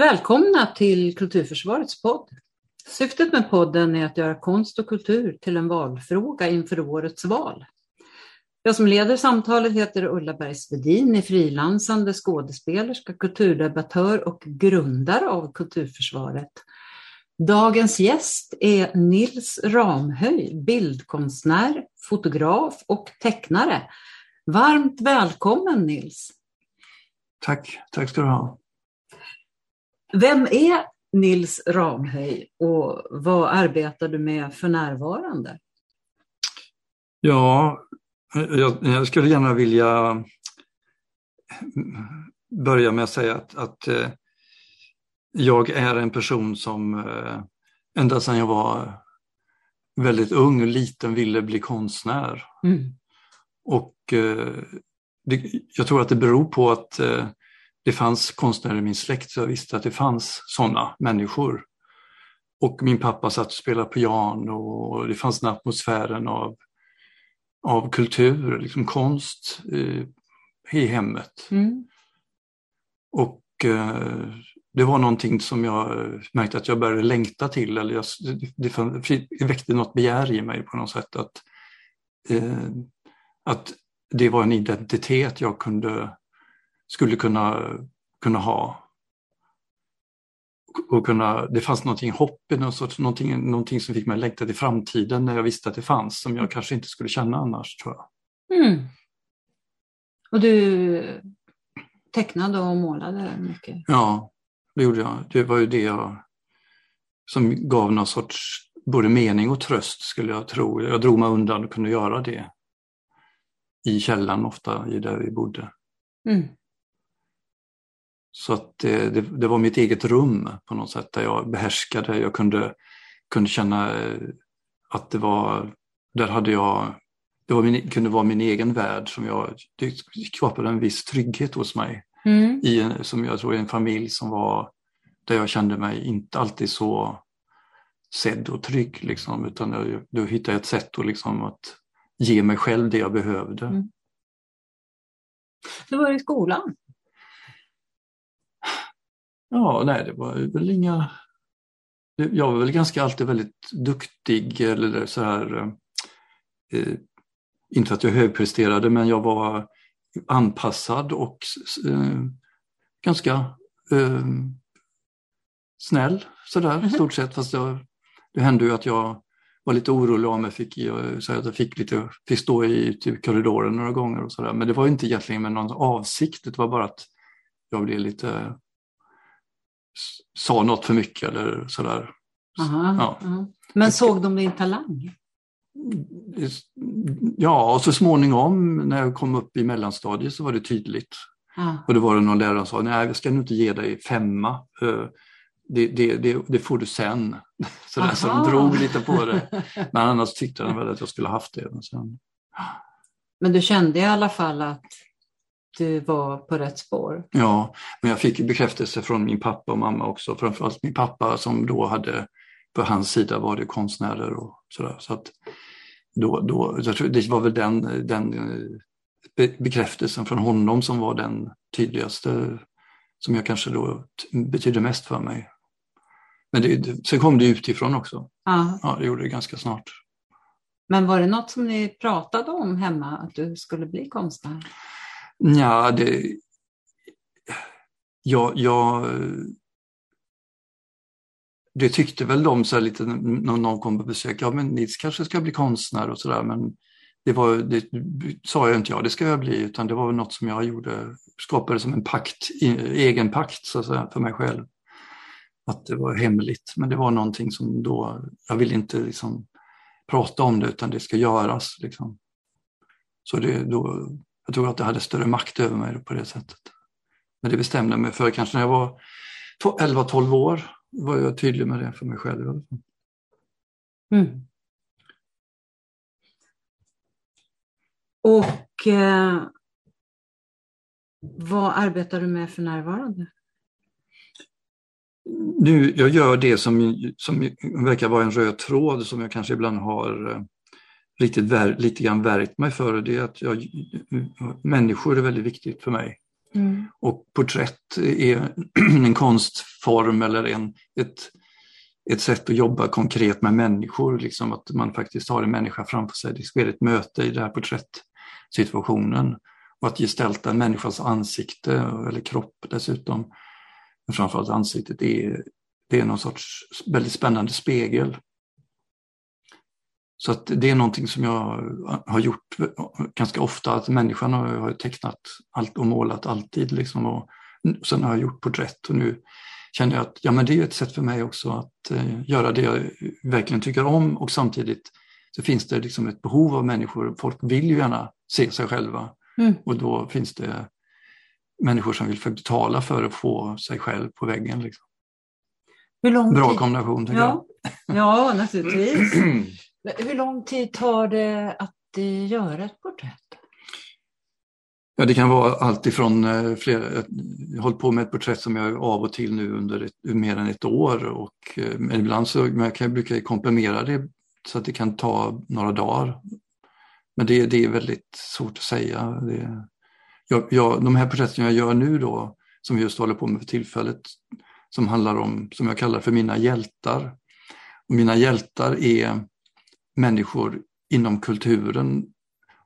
Välkomna till Kulturförsvarets podd. Syftet med podden är att göra konst och kultur till en valfråga inför årets val. Jag som leder samtalet heter Ulla Bergsvedin, är frilansande skådespelerska, kulturdebattör och grundare av Kulturförsvaret. Dagens gäst är Nils Ramhöj, bildkonstnär, fotograf och tecknare. Varmt välkommen Nils! Tack, tack ska du ha. Vem är Nils Ramhöj och vad arbetar du med för närvarande? Ja, jag, jag skulle gärna vilja börja med att säga att, att eh, jag är en person som eh, ända sedan jag var väldigt ung och liten ville bli konstnär. Mm. Och eh, det, jag tror att det beror på att det fanns konstnärer i min släkt så jag visste att det fanns sådana människor. Och min pappa satt och spelade piano och det fanns den atmosfären av, av kultur, liksom konst eh, i hemmet. Mm. Och eh, det var någonting som jag märkte att jag började längta till, eller jag, det, det, det väckte något begär i mig på något sätt. Att, eh, att det var en identitet jag kunde skulle kunna, kunna ha. Och kunna, det fanns någonting hopp i någon sorts, någonting, någonting som fick mig att längta till framtiden när jag visste att det fanns, som jag mm. kanske inte skulle känna annars tror jag. Mm. Och du tecknade och målade mycket? Ja, det gjorde jag. Det var ju det jag, som gav någon sorts både mening och tröst skulle jag tro. Jag drog mig undan och kunde göra det i källan ofta, i där vi bodde. Mm. Så att det, det, det, var mitt eget rum på något sätt där jag behärskade. Jag kunde, kunde känna eh, att det var, där hade jag, det var min, kunde vara min egen värld som jag, det skapade en viss trygghet hos mig. Mm. I en, som jag tror i en familj som var, där jag kände mig inte alltid så sedd och trygg liksom, utan jag, då hittade jag ett sätt att, liksom, att ge mig själv det jag behövde. Mm. Hur var det i skolan? Ja, nej det var väl inga... Jag var väl ganska alltid väldigt duktig eller så här. Eh, inte att jag högpresterade men jag var anpassad och eh, ganska eh, snäll sådär mm -hmm. stort sett. Fast jag, det hände ju att jag var lite orolig om jag fick, så att jag fick, lite, fick stå i typ korridoren några gånger och sådär. Men det var inte egentligen med någon avsikt, det var bara att jag blev lite sa något för mycket eller sådär. Aha, ja. aha. Men såg de din talang? Ja, och så småningom när jag kom upp i mellanstadiet så var det tydligt. Ah. Och då var det någon lärare som sa, nej jag ska nog inte ge dig femma. Det, det, det, det får du sen. Så, där, så de drog lite på det. Men annars tyckte de väl att jag skulle haft det. Men, sen... Men du kände i alla fall att du var på rätt spår? Ja, men jag fick bekräftelse från min pappa och mamma också. Framförallt min pappa som då hade, på hans sida var det konstnärer och sådär. Så att då, då, det var väl den, den eh, bekräftelsen från honom som var den tydligaste, som jag kanske då betyder mest för mig. Men det, sen kom det utifrån också. Ja. ja, det gjorde det ganska snart. Men var det något som ni pratade om hemma, att du skulle bli konstnär? Ja, det... Jag, jag... Det tyckte väl de så lite när någon kom på besök, ja men Nils kanske ska bli konstnär och sådär men det, var, det sa jag inte ja, det ska jag bli, utan det var något som jag gjorde, skapade som en pakt, egen pakt så att säga, för mig själv. Att det var hemligt, men det var någonting som då, jag ville inte liksom prata om det utan det ska göras. Liksom. Så det, då jag tror att jag hade större makt över mig på det sättet. Men det bestämde jag mig för kanske när jag var 11-12 år var jag tydlig med det för mig själv. Mm. Och eh, vad arbetar du med för närvarande? Nu, jag gör det som, som verkar vara en röd tråd som jag kanske ibland har eh, riktigt vär, lite grann värkt mig för det är att jag, människor är väldigt viktigt för mig. Mm. Och porträtt är en konstform eller en, ett, ett sätt att jobba konkret med människor, liksom att man faktiskt har en människa framför sig. Det sker ett möte i den här porträttsituationen. Och att gestalta en människas ansikte eller kropp dessutom, men framförallt ansiktet, det är, det är någon sorts väldigt spännande spegel. Så att det är någonting som jag har gjort ganska ofta, att människan har tecknat allt och målat alltid. Liksom, och sen har jag gjort porträtt och nu känner jag att ja, men det är ett sätt för mig också att eh, göra det jag verkligen tycker om och samtidigt så finns det liksom ett behov av människor. Folk vill ju gärna se sig själva mm. och då finns det människor som vill betala för att få sig själv på väggen. Liksom. Bra kombination tycker ja. jag. Ja, naturligtvis. Hur lång tid tar det att eh, göra ett porträtt? Ja, det kan vara allt ifrån eh, flera, jag har hållit på med ett porträtt som jag av och till nu under ett, mer än ett år och eh, ibland så men jag kan, brukar jag komprimera det så att det kan ta några dagar. Men det, det är väldigt svårt att säga. Det, jag, jag, de här porträtten jag gör nu då, som vi just håller på med för tillfället, som handlar om, som jag kallar för mina hjältar. Och mina hjältar är människor inom kulturen.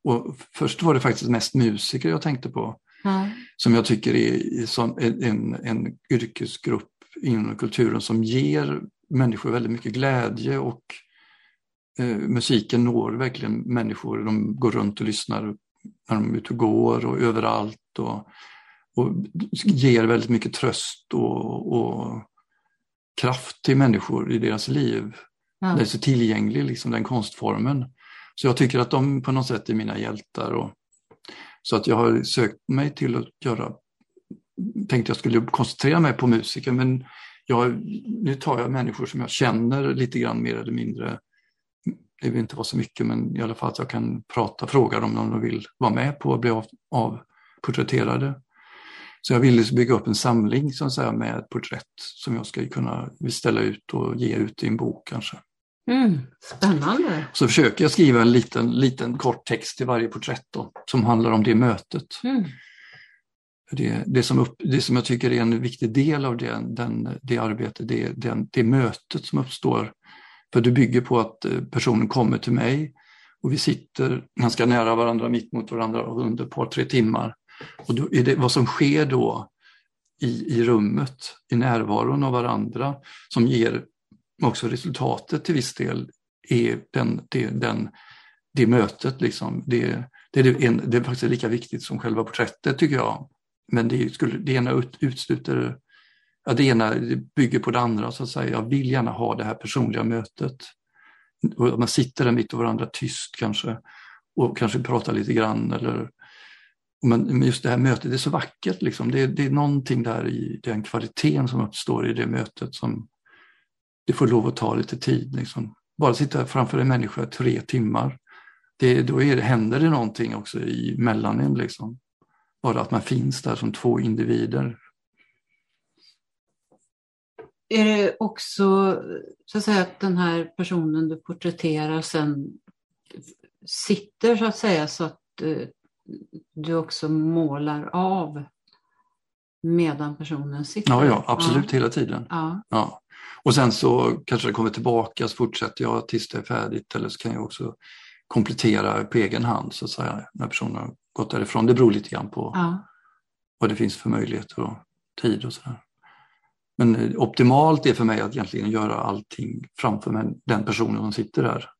Och först var det faktiskt mest musiker jag tänkte på. Mm. Som jag tycker är en, en yrkesgrupp inom kulturen som ger människor väldigt mycket glädje och eh, musiken når verkligen människor. De går runt och lyssnar när de är ute och går och överallt och, och ger väldigt mycket tröst och, och kraft till människor i deras liv. Ja. Den är så tillgänglig, liksom, den konstformen. Så jag tycker att de på något sätt är mina hjältar. Och, så att jag har sökt mig till att göra, tänkte jag skulle koncentrera mig på musiker men jag, nu tar jag människor som jag känner lite grann mer eller mindre. Det vill inte vara så mycket men i alla fall att jag kan prata, fråga dem om de vill vara med på att bli av, avporträtterade. Så jag ville bygga upp en samling så att säga, med porträtt som jag ska kunna ställa ut och ge ut i en bok kanske. Mm, spännande. Så försöker jag skriva en liten, liten kort text till varje porträtt då, som handlar om det mötet. Mm. Det, det, som upp, det som jag tycker är en viktig del av det, den, det arbetet, det den, det mötet som uppstår. För det bygger på att eh, personen kommer till mig och vi sitter ganska nära varandra, mitt mot varandra under ett par, tre timmar. Och då är det vad som sker då i, i rummet, i närvaron av varandra, som ger också resultatet till viss del är den, det, den, det mötet. Liksom. Det, det, är en, det är faktiskt lika viktigt som själva porträttet tycker jag. Men det, skulle, det ena ut, utsluter, ja, det ena bygger på det andra så att säga. Jag vill gärna ha det här personliga mötet. Och man sitter där mitt och varandra tyst kanske och kanske pratar lite grann eller men just det här mötet det är så vackert. Liksom. Det, det är någonting där i den kvaliteten som uppstår i det mötet som, det får lov att ta lite tid. Liksom. Bara sitta framför en människa tre timmar, det, då är det, händer det någonting också i mellan en. Liksom. Bara att man finns där som två individer. Är det också så att säga att den här personen du porträtterar sen sitter så att säga så att eh, du också målar av medan personen sitter? Ja, ja absolut ja. hela tiden. Ja. ja. Och sen så kanske det kommer tillbaka, så fortsätter jag tills det är färdigt eller så kan jag också komplettera på egen hand så att säga när personen har gått därifrån. Det beror lite grann på ja. vad det finns för möjligheter och tid och sådär. Men eh, optimalt är för mig att egentligen göra allting framför den personen som sitter där.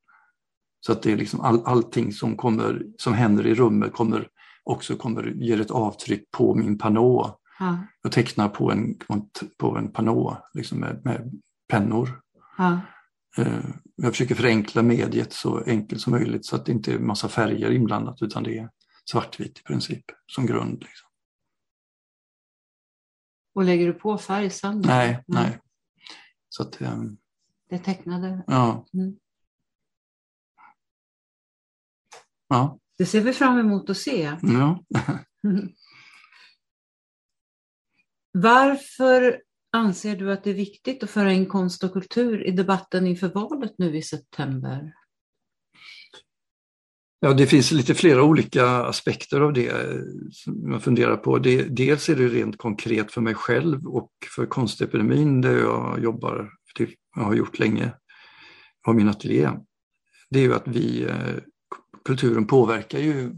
Så att det är liksom all, allting som, kommer, som händer i rummet kommer också kommer ge ett avtryck på min panå. Ja. Jag tecknar på en, på en panå liksom med, med pennor. Ja. Eh, jag försöker förenkla mediet så enkelt som möjligt så att det inte är massa färger inblandat utan det är svartvitt i princip som grund. Liksom. Och lägger du på färg sen? Nej, nej. nej. Så att, um... Det tecknade? Ja. Mm. ja. Det ser vi fram emot att se. Ja. Varför anser du att det är viktigt att föra in konst och kultur i debatten inför valet nu i september? Ja, det finns lite flera olika aspekter av det som jag funderar på. Det, dels är det rent konkret för mig själv och för konstepidemin där jag jobbar, typ, jag har gjort länge, har min ateljé. Det är ju att vi, eh, kulturen påverkar ju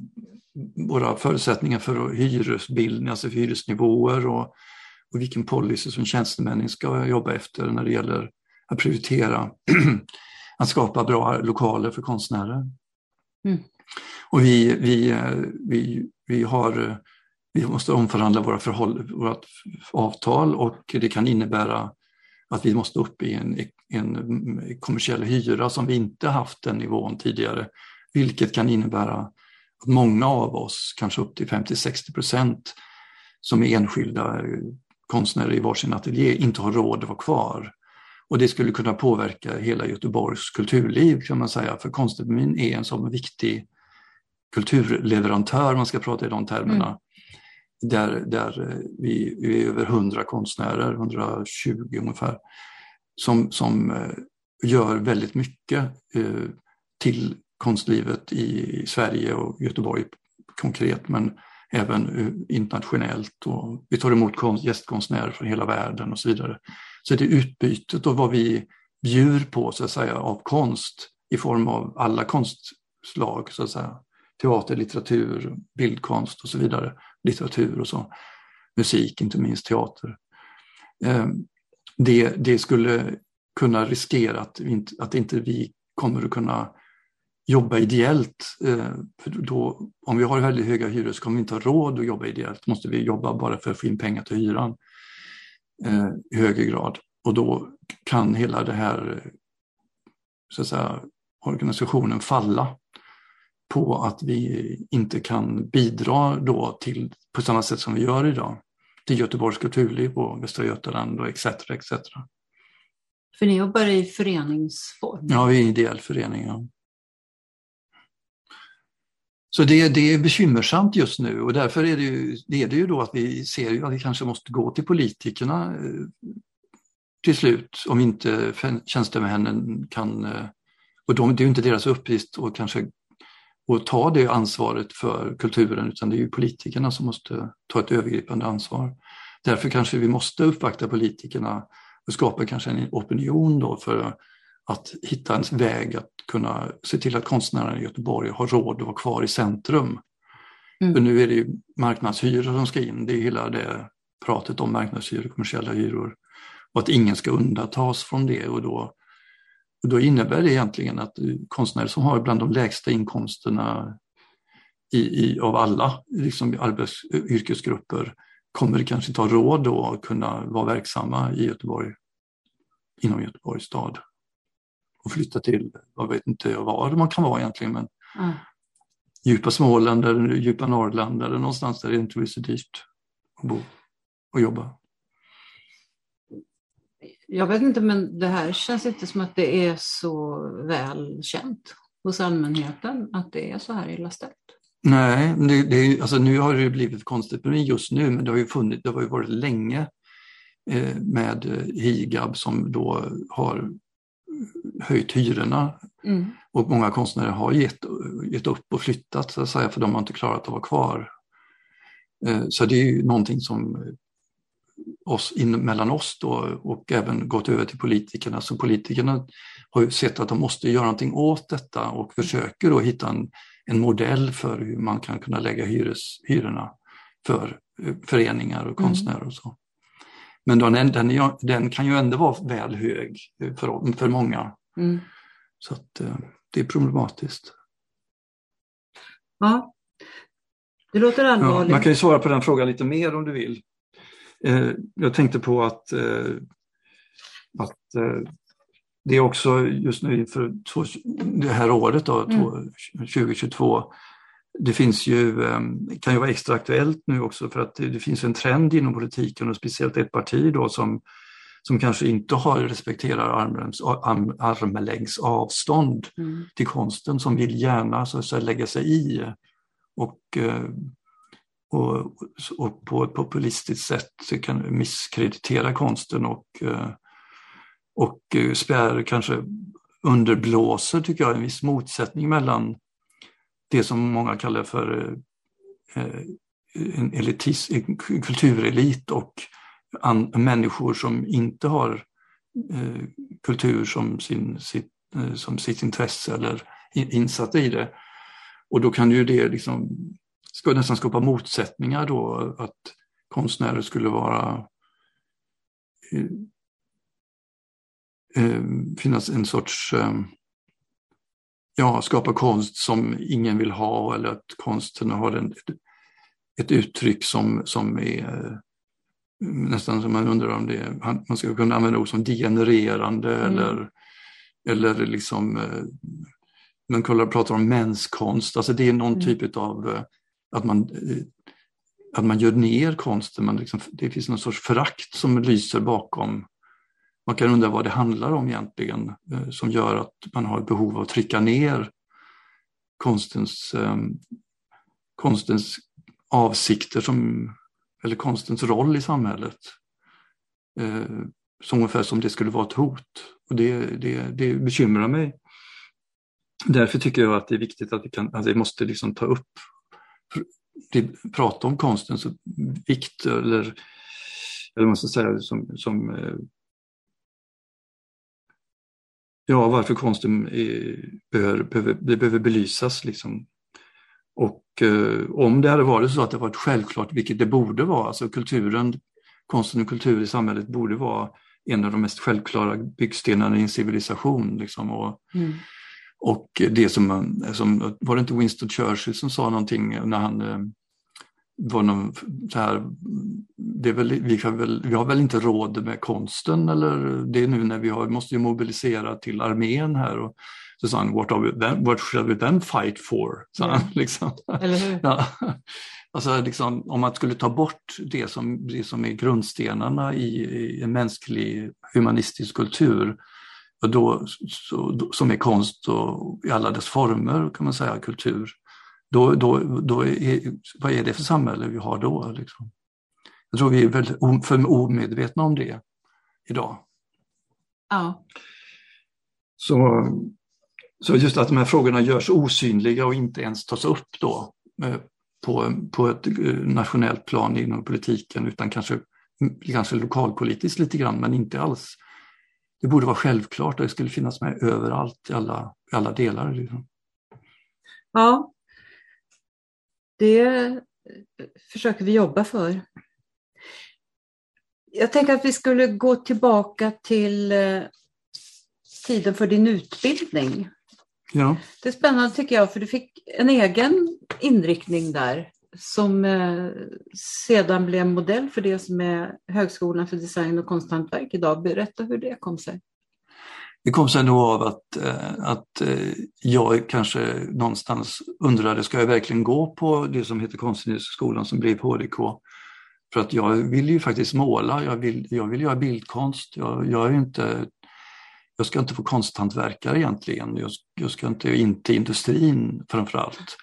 våra förutsättningar för hyresbildning, alltså för hyresnivåer och, och vilken policy som tjänstemännen ska jobba efter när det gäller att prioritera att skapa bra lokaler för konstnärer. Mm. Och vi, vi, vi, vi, har, vi måste omförhandla våra förhåll, vårt avtal och det kan innebära att vi måste upp i en, en kommersiell hyra som vi inte haft den nivån tidigare. Vilket kan innebära att många av oss, kanske upp till 50-60 procent, som är enskilda konstnärer i varsin ateljé, inte har råd att vara kvar. Och det skulle kunna påverka hela Göteborgs kulturliv kan man säga, för konstekonomin är en sån viktig kulturleverantör, man ska prata i de termerna. Mm. Där, där vi, vi är över 100 konstnärer, 120 ungefär, som, som eh, gör väldigt mycket eh, till konstlivet i Sverige och Göteborg konkret, men även eh, internationellt. Och vi tar emot gästkonstnärer från hela världen och så vidare. Så det utbytet och vad vi bjuder på så att säga av konst i form av alla konstslag, så att säga. teater, litteratur, bildkonst och så vidare, litteratur och så, musik, inte minst teater. Ehm, det, det skulle kunna riskera att, inte, att inte vi kommer att kunna jobba ideellt. Eh, då, om vi har väldigt höga hyror så kommer vi inte ha råd att jobba ideellt. måste vi jobba bara för att få in pengar till hyran eh, i högre grad. Och då kan hela det här så att säga, organisationen falla på att vi inte kan bidra då till, på samma sätt som vi gör idag, till Göteborgs kulturliv och Västra Götaland och etc. etc. För ni jobbar i föreningsform? Ja, vi är en ideell förening. Ja. Så det, det är bekymmersamt just nu och därför är det, ju, det är det ju då att vi ser att vi kanske måste gå till politikerna eh, till slut om inte tjänstemännen kan, eh, och de, det är ju inte deras uppgift att kanske och ta det ansvaret för kulturen utan det är ju politikerna som måste ta ett övergripande ansvar. Därför kanske vi måste uppvakta politikerna och skapa kanske en opinion då för att hitta en väg att kunna se till att konstnärerna i Göteborg har råd att vara kvar i centrum. Mm. För nu är det ju marknadshyror som ska in, det är hela det pratet om marknadshyror, kommersiella hyror. Och att ingen ska undantas från det och då, och då innebär det egentligen att konstnärer som har bland de lägsta inkomsterna i, i, av alla liksom arbets, yrkesgrupper kommer kanske inte ha råd då att kunna vara verksamma i Göteborg, inom Göteborgs stad och flytta till, jag vet inte var man kan vara egentligen, men mm. djupa Småland eller djupa Norrland eller någonstans där det inte blir så dyrt att bo och jobba. Jag vet inte, men det här känns inte som att det är så väl känt hos allmänheten att det är så här illa ställt. Nej, det, det, alltså nu har det blivit konstigt just nu, men det har ju, funnits, det har ju varit länge eh, med HIGAB som då har höjt hyrorna. Mm. Och många konstnärer har gett, gett upp och flyttat så att säga, för de har inte klarat att vara kvar. Eh, så det är ju någonting som oss, in, mellan oss då, och även gått över till politikerna. Så politikerna har ju sett att de måste göra någonting åt detta och försöker då hitta en, en modell för hur man kan kunna lägga hyres, hyrorna för eh, föreningar och mm. konstnärer och så. Men den, den, den, kan ju ändå vara väl hög för, för många. Mm. Så att, eh, det är problematiskt. Ja, det låter allvarligt. Ja, man kan ju svara på den frågan lite mer om du vill. Eh, jag tänkte på att, eh, att det är också just nu inför det här året då, mm. 2022 det finns ju, ehm, kan ju vara extra aktuellt nu också för att det finns en trend inom politiken och speciellt ett parti då som, som kanske inte har respekterar armlängds, armlängds avstånd mm. till konsten som vill gärna så att säga, lägga sig i och, eh, och, och på ett populistiskt sätt kan misskreditera konsten och, eh, och spär kanske underblåser tycker jag en viss motsättning mellan det som många kallar för eh, en, elitis, en kulturelit och an, människor som inte har eh, kultur som, sin, sitt, eh, som sitt intresse eller insatta i det. Och då kan ju det liksom, ska nästan skapa motsättningar då att konstnärer skulle vara eh, eh finnas en sorts eh, ja, skapa konst som ingen vill ha eller att konsten har en, ett uttryck som, som är nästan som man undrar om det man ska kunna använda ord som degenererande mm. eller, eller liksom man pratar om menskonst, alltså det är någon mm. typ av att man att man gör ner konsten, man liksom, det finns någon sorts förakt som lyser bakom. Man kan undra vad det handlar om egentligen eh, som gör att man har ett behov av att trycka ner konstens, ehm, konstens avsikter som, eller konstens roll i samhället. Eh, som ungefär som det skulle vara ett hot. Och det, det, det bekymrar mig. Därför tycker jag att det är viktigt att vi, kan, alltså vi måste liksom ta upp prata om konstens vikt eller, eller man ska säga som, som eh, ja, varför konsten är, behöver, behöver, det behöver belysas. Liksom. Och eh, om det hade varit så att det varit självklart, vilket det borde vara, alltså kulturen, konsten och kultur i samhället borde vara en av de mest självklara byggstenarna i en civilisation. Liksom, och, mm. Och det som, som, var det inte Winston Churchill som sa någonting när han eh, var någon så här, det är väl, vi, har väl, vi har väl inte råd med konsten eller det är nu när vi har, måste ju mobilisera till armén här. Och, så sa han, what, are we then, what shall we then fight for? Sa ja. han, liksom. Eller hur? Ja. Alltså, liksom, om man skulle ta bort det som, det som är grundstenarna i, i en mänsklig humanistisk kultur och då, så, som är konst och i alla dess former kan man säga, kultur. Då, då, då är, vad är det för samhälle vi har då? Liksom? Jag tror vi är väldigt för omedvetna om det idag. Ja. Så, så just att de här frågorna görs osynliga och inte ens tas upp då eh, på, på ett eh, nationellt plan inom politiken utan kanske, kanske lokalpolitiskt lite grann men inte alls det borde vara självklart och det skulle finnas med överallt i alla, alla delar. Liksom. Ja, det försöker vi jobba för. Jag tänker att vi skulle gå tillbaka till eh, tiden för din utbildning. Ja. Det är spännande tycker jag, för du fick en egen inriktning där som eh, sedan blev modell för det som är Högskolan för design och konsthantverk idag. Berätta hur det kom sig. Det kom sig nog av att, eh, att eh, jag kanske någonstans undrade, ska jag verkligen gå på det som heter Konstindustriskolan som blev HDK? För att jag vill ju faktiskt måla, jag vill, jag vill göra bildkonst. Jag, jag, är inte, jag ska inte få konsthantverkare egentligen, jag, jag ska inte in till industrin framför allt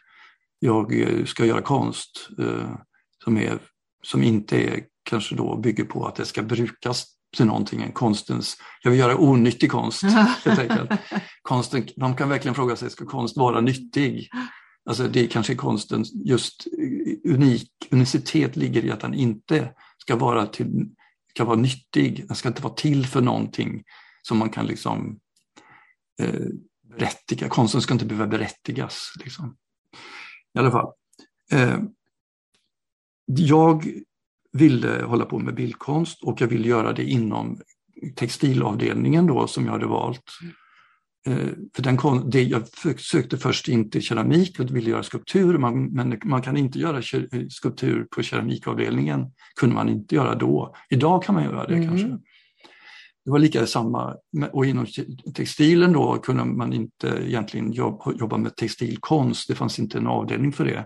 jag eh, ska göra konst eh, som, är, som inte är, kanske då bygger på att det ska brukas till någonting. Konstens, jag vill göra onyttig konst. Konsten, de kan verkligen fråga sig, ska konst vara nyttig? Alltså det är kanske konsten, just unik, unicitet ligger i att den inte ska vara, till, ska vara nyttig, den ska inte vara till för någonting som man kan liksom eh, berättiga. Konsten ska inte behöva berättigas. Liksom i alla fall. Eh, jag ville hålla på med bildkonst och jag ville göra det inom textilavdelningen då som jag hade valt. Eh, för den, det, jag sökte först inte keramik och ville göra skulptur, man, men man kan inte göra skulptur på keramikavdelningen. kunde man inte göra då. Idag kan man göra det mm. kanske. Det var lika samma, och inom textilen då kunde man inte egentligen jobba med textilkonst, det fanns inte en avdelning för det.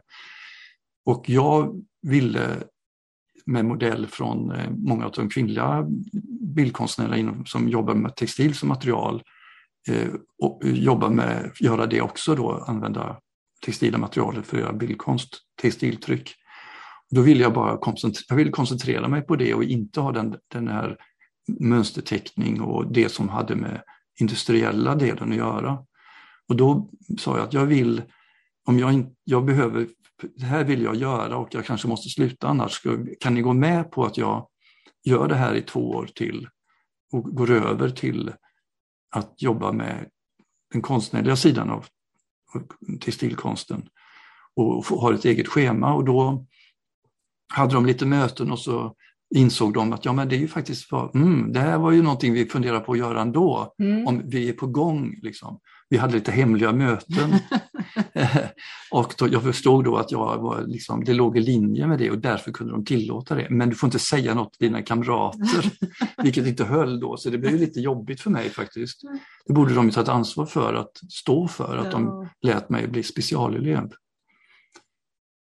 Och jag ville med modell från eh, många av de kvinnliga bildkonstnärerna som jobbar med textil som material eh, och eh, jobba med, göra det också då, använda textila materialet för att göra bildkonst, textiltryck. Då ville jag bara koncentrera, jag ville koncentrera mig på det och inte ha den, den här mönsterteckning och det som hade med industriella delen att göra. Och då sa jag att jag vill, om jag, jag behöver, det här vill jag göra och jag kanske måste sluta annars, kan ni gå med på att jag gör det här i två år till och går över till att jobba med den konstnärliga sidan av textilkonsten och har ett eget schema och då hade de lite möten och så insåg de att ja, men det är ju faktiskt för, mm, det här var ju någonting vi funderar på att göra ändå, mm. om vi är på gång. Liksom. Vi hade lite hemliga möten och då, jag förstod då att jag var, liksom, det låg i linje med det och därför kunde de tillåta det. Men du får inte säga något till dina kamrater, vilket inte höll då, så det blev lite jobbigt för mig faktiskt. Det borde de ju ta ett ansvar för att stå för, att ja. de lät mig bli specialelev.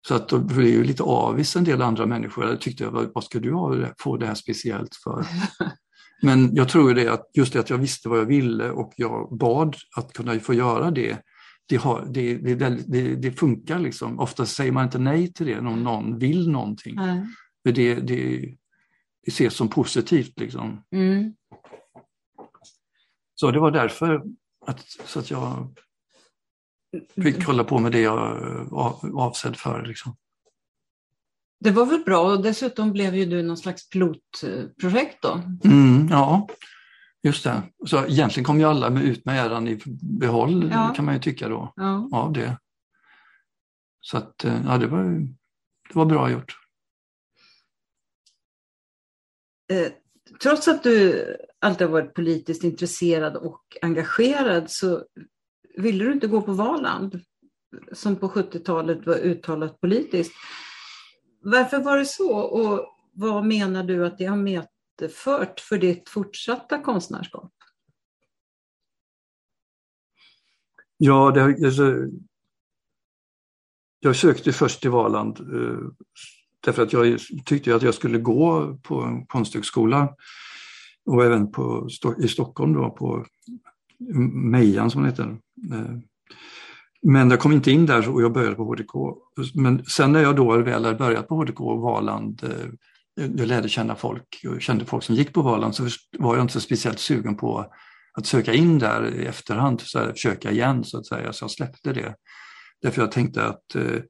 Så att det är ju lite avis en del andra människor. Jag tyckte, vad ska du ha, få det här speciellt för? Men jag tror det att just det att jag visste vad jag ville och jag bad att kunna få göra det, det, har, det, det, det, funkar liksom. Ofta säger man inte nej till det om någon vill någonting. Mm. För det, det, det ses som positivt liksom. Mm. Så det var därför att, så att jag fick hålla på med det jag var avsedd för. Liksom. Det var väl bra och dessutom blev ju du någon slags pilotprojekt då? Mm, ja, just det. Så egentligen kom ju alla med ut med äran i behåll ja. kan man ju tycka då ja. av det. Så att eh, ja, det var, det var bra gjort. Eh, trots att du alltid har varit politiskt intresserad och engagerad så ville du inte gå på Valand som på 70-talet var uttalat politiskt. Varför var det så och vad menar du att det har medfört för ditt fortsatta konstnärskap? Ja, det, alltså, jag sökte först till Valand eh, därför att jag tyckte att jag skulle gå på en konsthögskola och även på, i Stockholm då, på Mejan som det heter. Eh, men jag kom inte in där och jag började på HDK. Men sen när jag då väl hade börjat på HDK och Valand, eh, jag lärde känna folk och kände folk som gick på Valand så var jag inte så speciellt sugen på att söka in där i efterhand, så här, försöka igen så att säga. Så jag släppte det. Därför jag tänkte att eh,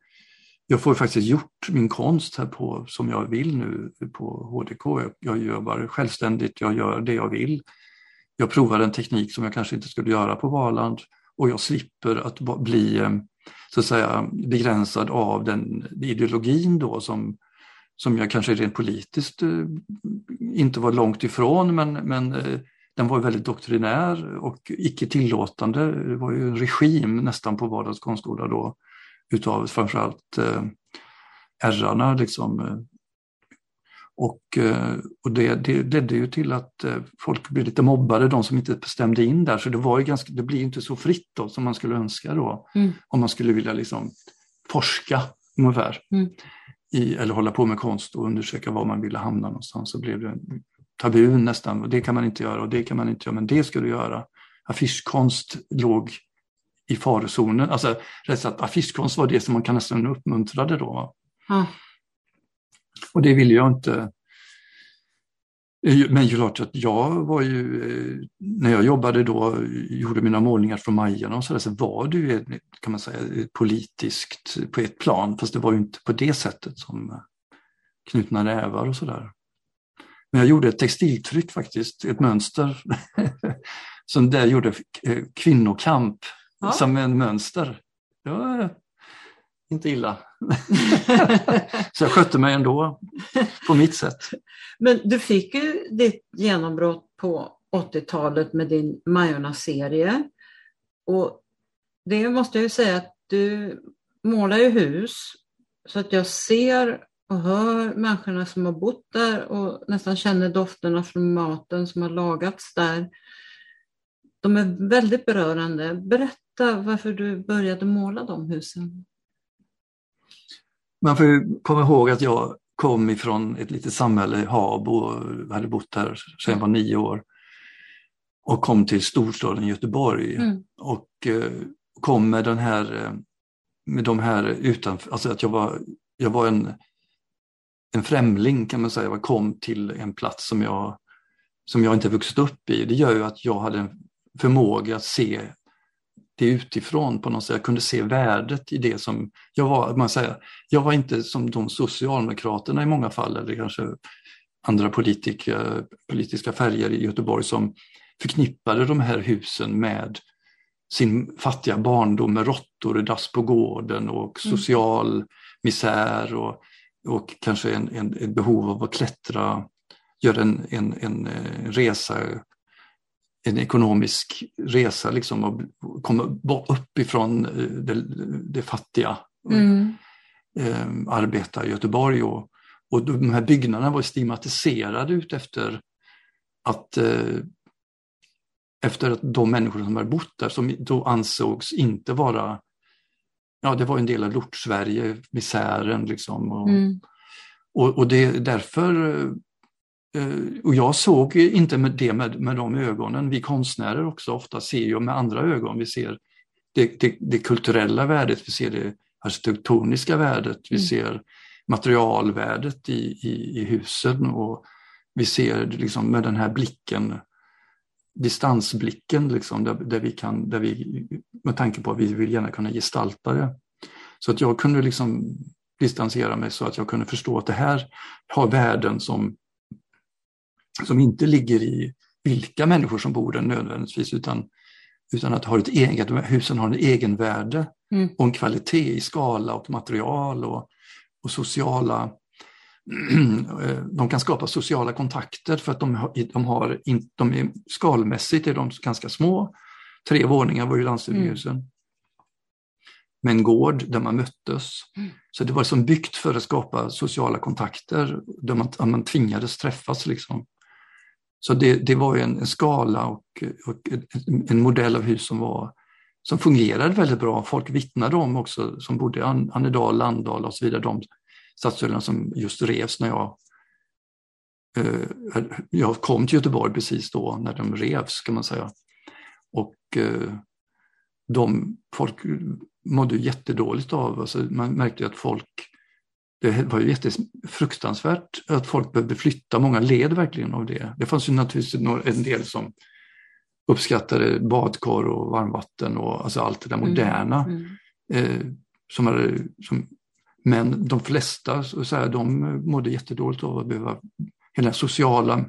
jag får faktiskt gjort min konst här på som jag vill nu på HDK. Jag, jag jobbar självständigt, jag gör det jag vill. Jag provar en teknik som jag kanske inte skulle göra på Valand och jag slipper att bli eh, så att säga, begränsad av den ideologin då som, som jag kanske rent politiskt eh, inte var långt ifrån men, men eh, den var väldigt doktrinär och icke tillåtande. Det var ju en regim nästan på Vardags konstskola då utav framförallt eh, ärrarna liksom, och, eh, och det, det ledde ju till att eh, folk blev lite mobbade, de som inte stämde in där. Så det, var ju ganska, det blir inte så fritt då, som man skulle önska då. Mm. Om man skulle vilja liksom forska ungefär. Mm. I, eller hålla på med konst och undersöka var man ville hamna någonstans. Så blev det tabu nästan. Och det kan man inte göra och det kan man inte göra, men det ska du göra. Affischkonst låg i farozonen. Alltså, rätt att affischkonst var det som man kan nästan uppmuntrade då. Mm. Och det ville jag inte. Men klart att jag var ju, eh, när jag jobbade då, gjorde mina målningar från Majarna och så, där, så var det ju, kan man säga, politiskt på ett plan, fast det var ju inte på det sättet som knutna nävar och sådär. Men jag gjorde ett textiltryck faktiskt, ett mönster, som där gjorde eh, kvinnokamp ja. som en mönster. Ja, inte illa. så jag skötte mig ändå på mitt sätt. Men du fick ju ditt genombrott på 80-talet med din Majorna-serie. Och det måste jag ju säga att du målar ju hus så att jag ser och hör människorna som har bott där och nästan känner dofterna från maten som har lagats där. De är väldigt berörande. Berätta varför du började måla de husen. Man får komma ihåg att jag kom ifrån ett litet samhälle, Habo, och hade bott där sedan jag var nio år. Och kom till storstaden Göteborg mm. och eh, kom med den här, eh, med de här utanför, alltså att jag var, jag var en, en främling kan man säga, jag kom till en plats som jag, som jag inte vuxit upp i. Det gör ju att jag hade en förmåga att se det utifrån på något sätt. Jag kunde se värdet i det som jag var. Man säger, jag var inte som de socialdemokraterna i många fall, eller kanske andra politika, politiska färger i Göteborg som förknippade de här husen med sin fattiga barndom med råttor i dass på gården och mm. social mm. misär och, och kanske en, en, ett behov av att klättra, göra en, en, en eh, resa, en ekonomisk resa liksom och komma upp ifrån eh, det, det fattiga. Mm. Eh, arbeta i Göteborg och, och de här byggnaderna var stigmatiserade ut efter att eh, efter att de människor som hade bott där som då ansågs inte vara, ja det var en del av Lort-Sverige, misären liksom. Och, mm. och, och, det är därför, eh, och jag såg inte med det med, med de ögonen, vi konstnärer också ofta ser ju med andra ögon, vi ser det, det, det kulturella värdet, vi ser det arkitektoniska värdet, vi mm. ser materialvärdet i, i, i husen och vi ser liksom med den här blicken distansblicken liksom, där, där, vi kan, där vi, med tanke på att vi vill gärna kunna gestalta det. Så att jag kunde liksom distansera mig så att jag kunde förstå att det här har värden som, som inte ligger i vilka människor som bor där nödvändigtvis utan, utan att har ett eget, husen har en egenvärde mm. och en kvalitet i skala och material och, och sociala de kan skapa sociala kontakter för att de har, de har de är, skalmässigt är de ganska små. Tre våningar var ju landstughusen. Mm. Med en gård där man möttes. Mm. Så det var som byggt för att skapa sociala kontakter där man, man tvingades träffas. Liksom. Så det, det var en, en skala och, och, en modell av hus som, var, som fungerade väldigt bra. Folk vittnade om också som bodde i Annedal, Landal och så vidare. De stadsdelarna som just revs när jag eh, jag kom till Göteborg precis då när de revs kan man säga. Och eh, de, folk mådde jättedåligt av, alltså man märkte att folk, det var ju jättefruktansvärt att folk behövde flytta, många led verkligen av det. Det fanns ju naturligtvis en del som uppskattade badkar och varmvatten och alltså allt det där mm, moderna. Mm. Mm. Eh, som, hade, som men de flesta så här, de mådde jättedåligt av att behöva, hela sociala,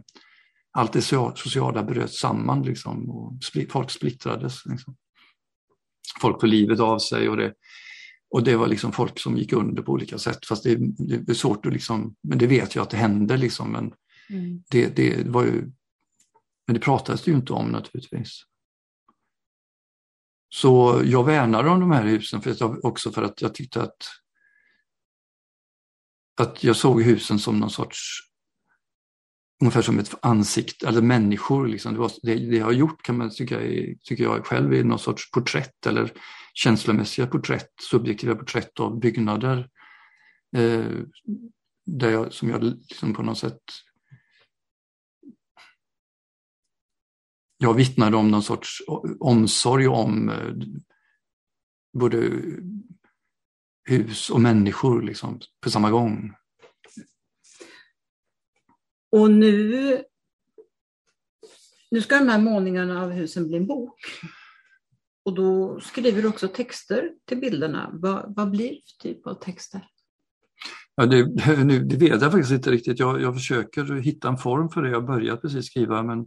allt det sociala bröt samman liksom, och folk splittrades. Liksom. Folk tog livet av sig och det, och det var liksom folk som gick under på olika sätt. Fast det, det är svårt att liksom, men det vet jag att det hände liksom. Men mm. det, det var ju, men det pratades det ju inte om naturligtvis. Så jag värnar om de här husen för att, också för att jag tyckte att att jag såg husen som någon sorts, ungefär som ett ansikte, eller människor. Liksom. Det, var, det, det, jag har gjort kan man tycka, tycker jag själv är någon sorts porträtt eller känslomässiga porträtt, subjektiva porträtt av byggnader. Eh, där jag, som jag liksom på något sätt jag vittnade om någon sorts omsorg om eh, både hus och människor liksom, på samma gång. Och nu, nu ska de här målningarna av husen bli en bok. Och då skriver du också texter till bilderna. Vad, vad blir det för typ av texter? Ja, det, nu, det vet jag faktiskt inte riktigt. Jag, jag försöker hitta en form för det. Jag har börjat precis skriva men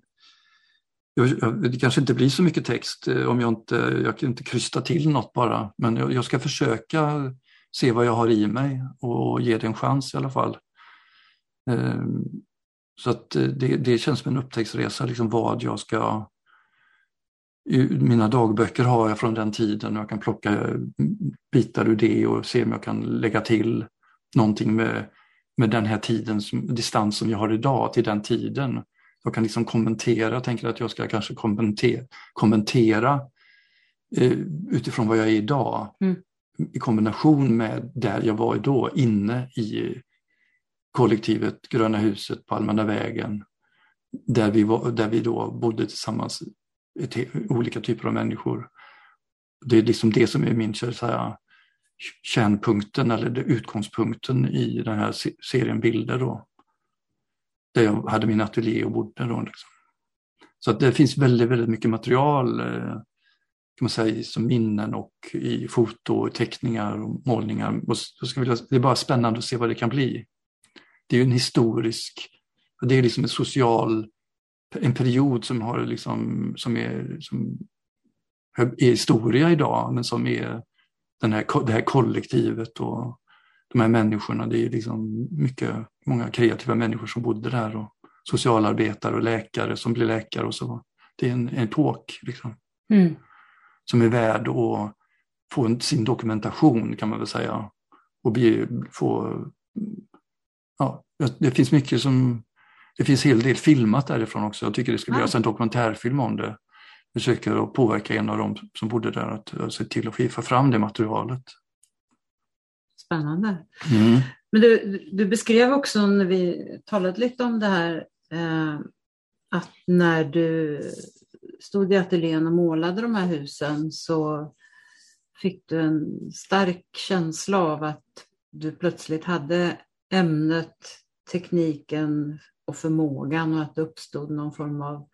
jag, det kanske inte blir så mycket text eh, om jag inte, jag kan inte krysta till något bara. Men jag, jag ska försöka se vad jag har i mig och ge det en chans i alla fall. Ehm, så att eh, det, det känns som en upptäcktsresa, liksom vad jag ska... Mina dagböcker har jag från den tiden och jag kan plocka bitar ur det och se om jag kan lägga till någonting med, med den här tidens distans som jag har idag till den tiden. Jag kan liksom kommentera, jag tänker att jag ska kanske kommentera, kommentera eh, utifrån vad jag är idag. Mm i kombination med där jag var då, inne i kollektivet Gröna huset på Allmänna vägen, där vi, var, där vi då bodde tillsammans, olika typer av människor. Det är liksom det som är min så säga, kärnpunkten eller utgångspunkten i den här serien bilder då. Där jag hade min ateljé och bodde då. Liksom. Så att det finns väldigt, väldigt mycket material eh, kan man säga, som minnen och i foto, teckningar och målningar. Och så ska vi, det är bara spännande att se vad det kan bli. Det är ju en historisk, det är liksom en social, en period som har liksom, som är, som är historia idag, men som är den här, det här kollektivet och de här människorna. Det är liksom mycket, många kreativa människor som bodde där och socialarbetare och läkare som blir läkare och så. Det är en, en epok liksom, mm. som är värd att få sin dokumentation kan man väl säga. Och bli, få, ja, det finns mycket som, det finns en hel del filmat därifrån också. Jag tycker det ska göras en dokumentärfilm om det. Försöker att påverka en av dem som bodde där att se till att få fram det materialet. Spännande. Mm. Men du, du beskrev också när vi talade lite om det här eh, att när du stod i ateljén och målade de här husen så fick du en stark känsla av att du plötsligt hade ämnet, tekniken och förmågan och att det uppstod någon form av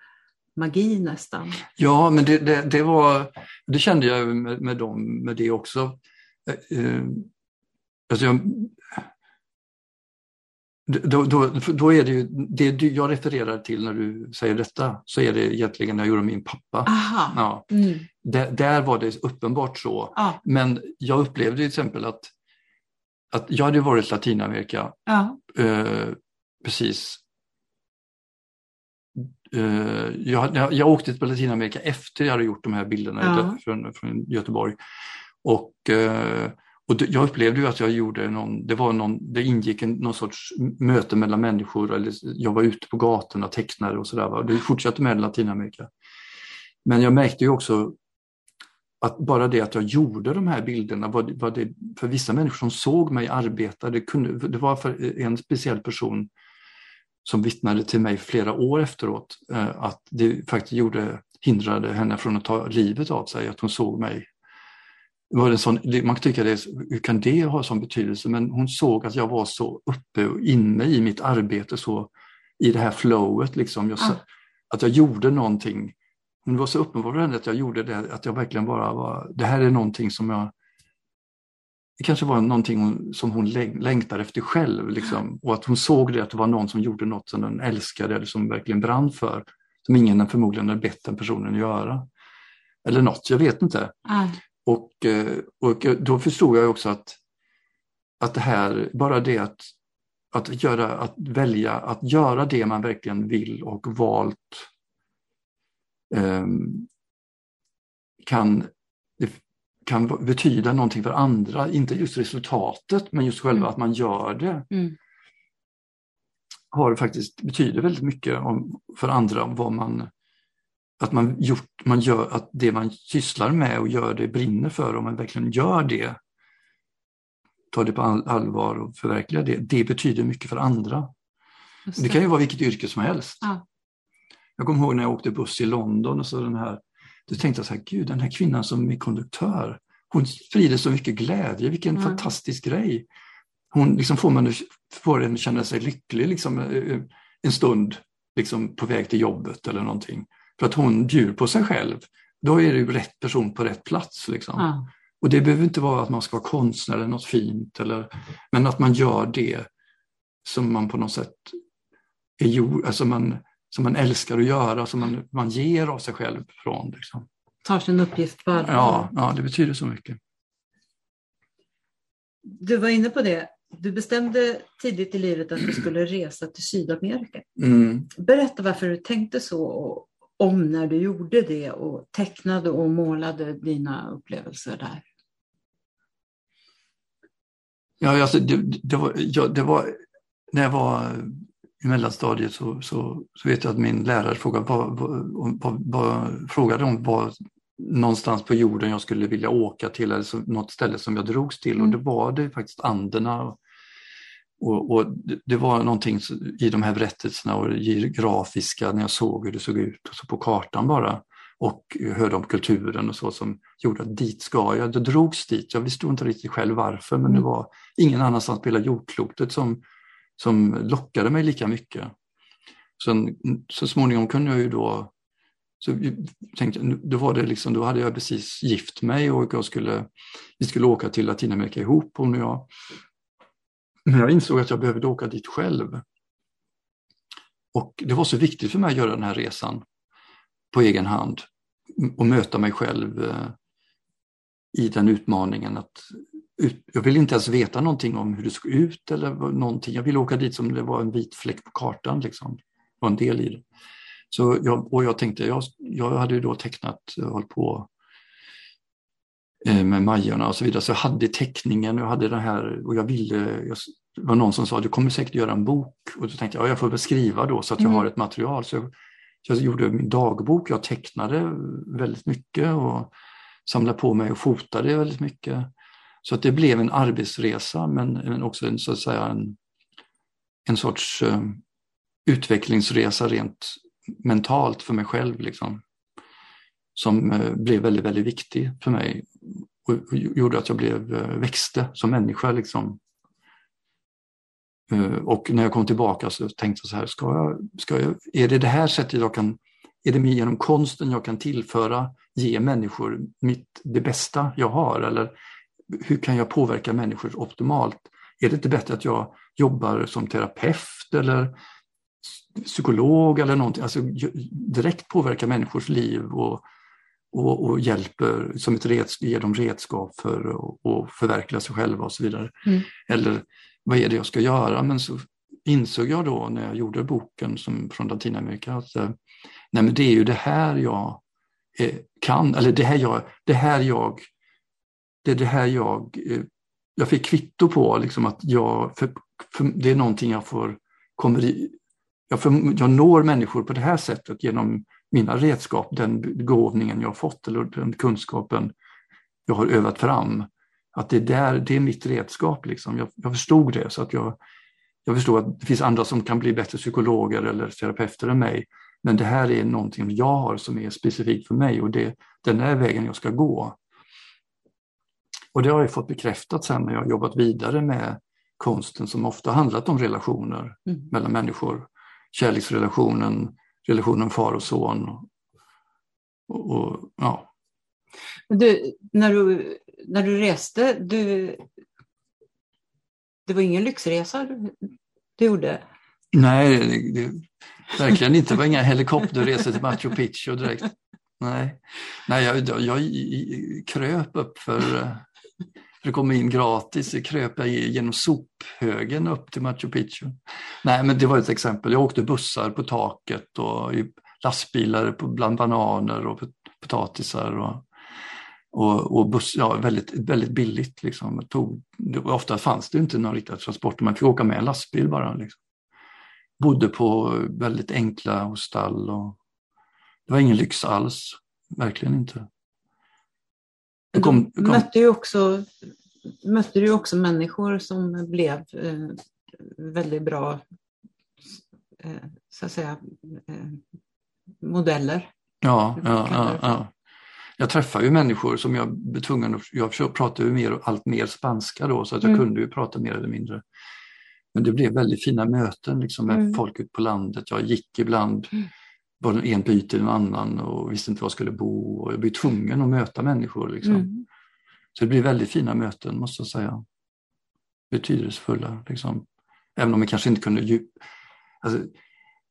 magi nästan. Ja, men det, det, det var, det kände jag med, med, dem, med det också. Eh, eh alltså jag, då, då, då, är det ju, det jag refererar till när du säger detta, så är det egentligen när jag gjorde min pappa. Aha. Ja. Mm. Där, där, var det uppenbart så. Ah. Men jag upplevde till exempel att, att jag hade varit i Latinamerika ah. eh, precis. Eh, jag, jag åkte till Latinamerika efter jag hade gjort de här bilderna ah. från, från Göteborg. Och eh, och jag upplevde ju att jag gjorde någon, det var någon, det ingick en, någon sorts möte mellan människor, eller jag var ute på gatorna, tecknade och sådär. Det fortsatte med Latinamerika. Men jag märkte ju också att bara det att jag gjorde de här bilderna var, var det för vissa människor som såg mig arbeta, det, kunde, det var för en speciell person som vittnade till mig flera år efteråt eh, att det faktiskt gjorde, hindrade henne från att ta livet av sig, att hon såg mig var det sån, man kan tycka det, hur kan det ha sån betydelse? Men hon såg att jag var så uppe och inne i mitt arbete, så i det här flowet, liksom. Jag, ah. att jag gjorde någonting. Hon var så uppenbar för henne att jag gjorde det, att jag verkligen bara var, det här är någonting som jag det kanske var någonting som hon längtade efter själv liksom. och att hon såg det att det var någon som gjorde något som den älskade eller som verkligen brann för, som ingen förmodligen hade bett den personen göra. Eller något, jag vet inte. Mm. Och, eh, och då förstod jag också att, att det här, bara det att, att, göra, att välja att göra det man verkligen vill och valt um, kan, kan betyda någonting för andra, inte just resultatet men just själva mm. att man gör det. Mm. Har faktiskt, betyder väldigt mycket om, för andra vad man att man, gjort, man gör att det man sysslar med och gör det brinner för, om man verkligen gör det, tar det på allvar och förverkligar det, det betyder mycket för andra. Det. det. kan ju vara vilket yrke som helst. Ja. Jag kommer ihåg när jag åkte buss i London och så den här, då tänkte jag så här, gud den här kvinnan som är konduktör, hon sprider så mycket glädje, vilken mm. fantastisk grej. Hon liksom får, man, får en känna sig lycklig liksom, eh, en stund liksom, på väg till jobbet eller någonting. För att hon bjuder på sig själv. Då är det ju rätt person på rätt plats. Liksom. Ja. Och det behöver inte vara att man ska vara konstnär eller något fint, eller, men att man gör det som man på något sätt är gjord, alltså man, som man älskar att göra, som man, man ger av sig själv från. Liksom. Tar sin uppgift på allvar. Ja, ja, det betyder så mycket. Du var inne på det. Du bestämde tidigt i livet att du skulle resa till Sydamerika. Mm. Berätta varför du tänkte så och om när du gjorde det och tecknade och målade dina upplevelser där? Ja, alltså det, det, var, ja, det var, när jag var i mellanstadiet så, så, så vet jag att min lärare frågade, vad, vad, vad, frågade om vad någonstans på jorden jag skulle vilja åka till eller så, något ställe som jag drogs till mm. och det var det faktiskt Anderna och, och, det var någonting i de här berättelserna och det grafiska när jag såg hur det såg ut och så på kartan bara och hörde om kulturen och så som gjorde att dit ska jag. Det drogs dit. Jag visste inte riktigt själv varför men det mm. var ingen annanstans på hela jordklotet som, som lockade mig lika mycket. Sen, så småningom kunde jag ju då Så tänkte, då, var det liksom, då hade jag precis gift mig och jag skulle, vi skulle åka till Latinamerika ihop hon och jag. Men jag insåg att jag behövde åka dit själv. Och det var så viktigt för mig att göra den här resan på egen hand och möta mig själv eh, i den utmaningen. att jag ville inte ens veta någonting om hur det såg ut eller någonting. Jag ville åka dit som det var en vit fläck på kartan. Liksom. Det var en del i det. Så jag, och jag tänkte, jag, jag hade ju då tecknat, hållit på eh, med Majorna och så vidare, så jag hade teckningen, jag hade den här och jag ville, jag, det var någon som sa du kommer säkert göra en bok och då tänkte jag ja, jag får väl skriva då så att jag mm. har ett material. Så jag, jag gjorde min dagbok, jag tecknade väldigt mycket och samlade på mig och fotade väldigt mycket. Så att det blev en arbetsresa men, men också en, så att säga, en, en sorts uh, utvecklingsresa rent mentalt för mig själv. Liksom, som uh, blev väldigt, väldigt viktig för mig och, och gjorde att jag blev, uh, växte som människa. Liksom. Och när jag kom tillbaka så tänkte jag så här, ska jag, ska jag, är det det här sättet jag kan, är det genom konsten jag kan tillföra, ge människor mitt, det bästa jag har? Eller hur kan jag påverka människor optimalt? Är det inte bättre att jag jobbar som terapeut eller psykolog eller någonting, alltså direkt påverka människors liv och, och, och hjälper som ett redskap, ger dem redskap för att förverkliga sig själva och så vidare. Mm. Eller vad är det jag ska göra? Men så insåg jag då när jag gjorde boken som, från Latinamerika att eh, nej men det är ju det här jag eh, kan, eller det här jag, det här jag, det är det här jag, eh, jag fick kvitto på liksom att jag, för, för det är någonting jag får, kommer i, jag, för, jag når människor på det här sättet genom mina redskap, den begåvningen jag fått eller den kunskapen jag har övat fram. Att det, där, det är mitt redskap. Liksom. Jag, jag förstod det. så att jag, jag förstod att det finns andra som kan bli bättre psykologer eller terapeuter än mig. Men det här är någonting jag har som är specifikt för mig och det, den är vägen jag ska gå. Och det har jag fått bekräftat sen när jag jobbat vidare med konsten som ofta handlat om relationer mm. mellan människor. Kärleksrelationen, relationen far och son. Och, och, ja. Du, när du när du reste, du, det var ingen lyxresa du, du gjorde? Nej, det, det, verkligen inte. Det var inga helikopterresor till Machu Picchu direkt. Nej, Nej jag, jag, jag kröp upp för, för att komma in gratis. Kröp jag genom sophögen upp till Machu Picchu. Nej, men det var ett exempel. Jag åkte bussar på taket och lastbilar bland bananer och potatisar. Och, och, och buss, ja, väldigt, väldigt billigt. Liksom. Tog, ofta fanns det inte någon riktig transport, man fick åka med en lastbil bara. Liksom. Bodde på väldigt enkla hostall och det var ingen lyx alls, verkligen inte. Kom, kom... mötte ju också, mötte du också människor som blev eh, väldigt bra eh, så att säga, eh, modeller. Ja, ja, ja, ja jag träffar ju människor som jag blev tvungen att, jag pratade ju mer, allt mer spanska då så att jag mm. kunde ju prata mer eller mindre. Men det blev väldigt fina möten liksom, med mm. folk ute på landet. Jag gick ibland, mm. Var en by till en annan och visste inte var jag skulle bo och jag blev tvungen att möta människor. Liksom. Mm. Så det blev väldigt fina möten måste jag säga. Betydelsefulla. Liksom. Även om jag kanske inte kunde djup... Alltså,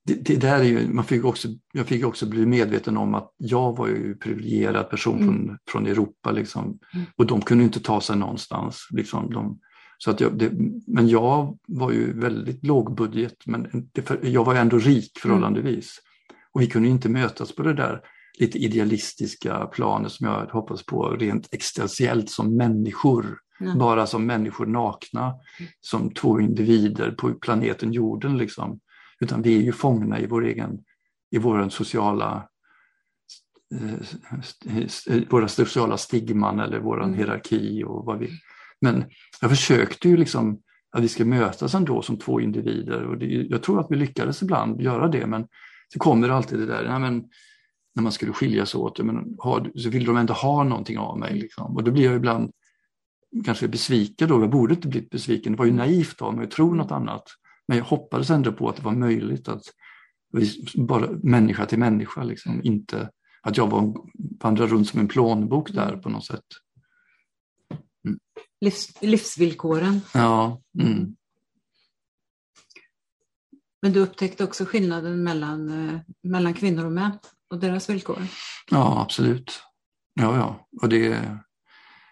det, det, där är ju, man fick också, jag fick också bli medveten om att jag var ju privilegierad person mm. från, från Europa liksom, mm. och de kunde inte ta sig någonstans. Liksom, de, så att jag, det, men jag var ju väldigt lågbudget men det, jag var ändå rik förhållandevis. Mm. Och vi kunde inte mötas på det där lite idealistiska planet som jag hoppas på rent existentiellt som människor. Bara som människor nakna, mm. som två individer på planeten jorden. Liksom. Utan vi är ju fångna i vår egen, i våra sociala eh, våra sociala stigman eller vår mm. hierarki och vad vi... Men jag försökte ju liksom att vi ska mötas ändå som två individer och det, jag tror att vi lyckades ibland göra det men så kommer alltid det där, ja, men, när man skulle skiljas åt, men, ha, så vill de ändå ha någonting av mig. Liksom. Och då blir jag ibland kanske besviken då, jag borde inte blivit besviken, det var ju naivt av mig att tro något annat. Men jag hoppades ändå på att det var möjligt att bara människa till människa, liksom, inte att jag var, vandrade runt som en plånbok där på något sätt. Mm. Livs, livsvillkoren. Ja. Mm. Men du upptäckte också skillnaden mellan, eh, mellan kvinnor och män och deras villkor? Ja, absolut. Ja, ja. Och det,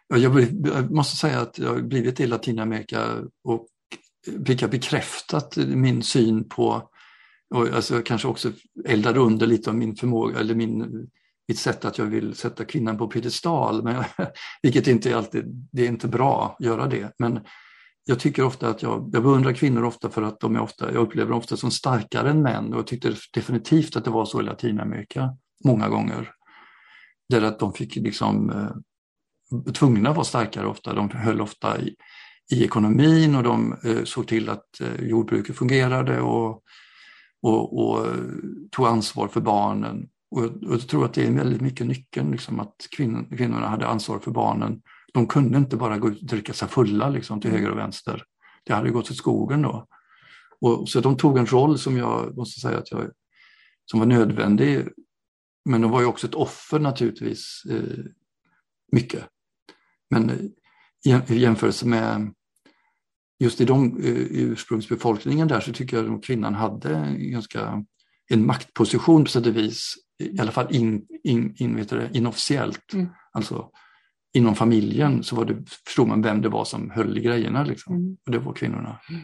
jag måste säga att jag har blivit i Latinamerika och fick jag bekräftat min syn på, och alltså kanske också eldade under lite av min förmåga eller min, mitt sätt att jag vill sätta kvinnan på piedestal, men vilket inte är alltid, det är inte bra att göra det. Men jag tycker ofta att jag, jag beundrar kvinnor ofta för att de är ofta, jag upplever dem ofta som starkare än män och jag tyckte definitivt att det var så i Latinamerika många gånger. Där att de fick liksom eh, tvungna att vara starkare ofta. De höll ofta i, i ekonomin och de eh, såg till att eh, jordbruket fungerade och, och, och eh, tog ansvar för barnen. Och, och, jag tror att det är väldigt mycket nyckeln, liksom, att kvinn, kvinnorna hade ansvar för barnen. De kunde inte bara gå ut och dricka sig fulla liksom, till höger och vänster. Det hade gått till skogen då. Och, så de tog en roll som jag måste säga att jag, som var nödvändig. Men de var ju också ett offer naturligtvis, eh, mycket. Men i jämförelse med just i de uh, ursprungsbefolkningen där så tycker jag att kvinnan hade en ganska en maktposition på sätt och vis, i alla fall in, in, in, vet det, inofficiellt. Mm. Alltså inom familjen så var det, förstod man vem det var som höll i grejerna liksom. Mm. och det var kvinnorna. Mm.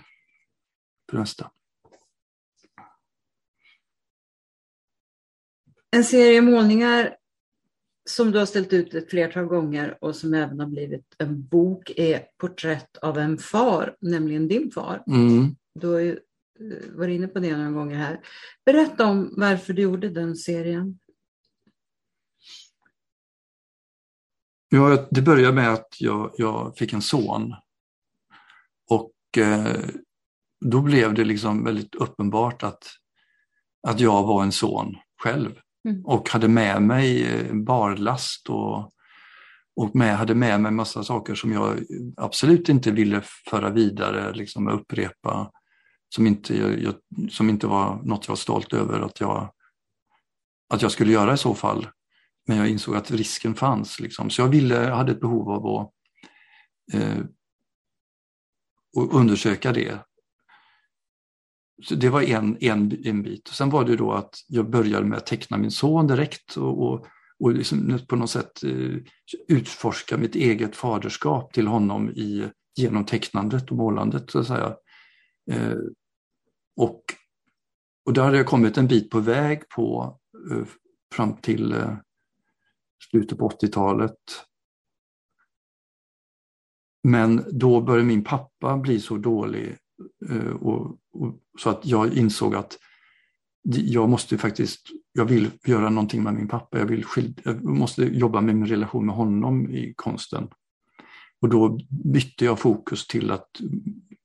För det mesta. En serie målningar som du har ställt ut ett flertal gånger och som även har blivit en bok är Porträtt av en far, nämligen din far. Mm. Du har ju eh, varit inne på det några gånger här. Berätta om varför du gjorde den serien. Ja, det började med att jag, jag fick en son. Och eh, då blev det liksom väldigt uppenbart att, att jag var en son själv. Mm. Och hade med mig eh, barlast och, och med, hade med mig massa saker som jag absolut inte ville föra vidare, liksom upprepa, som inte, jag, som inte var något jag var stolt över att jag, att jag skulle göra i så fall. Men jag insåg att risken fanns. Liksom. Så jag, ville, jag hade ett behov av att eh, undersöka det så det var en, en, en bit. Sen var det då att jag började med att teckna min son direkt och, och, och liksom på något sätt eh, utforska mitt eget faderskap till honom i, genom tecknandet och målandet. Så att säga. Eh, och, och där hade jag kommit en bit på väg på eh, fram till eh, slutet på 80-talet. Men då började min pappa bli så dålig Eh, och, och, så att jag insåg att jag måste faktiskt, jag vill göra någonting med min pappa, jag, vill skilja, jag måste jobba med min relation med honom i konsten. Och då bytte jag fokus till att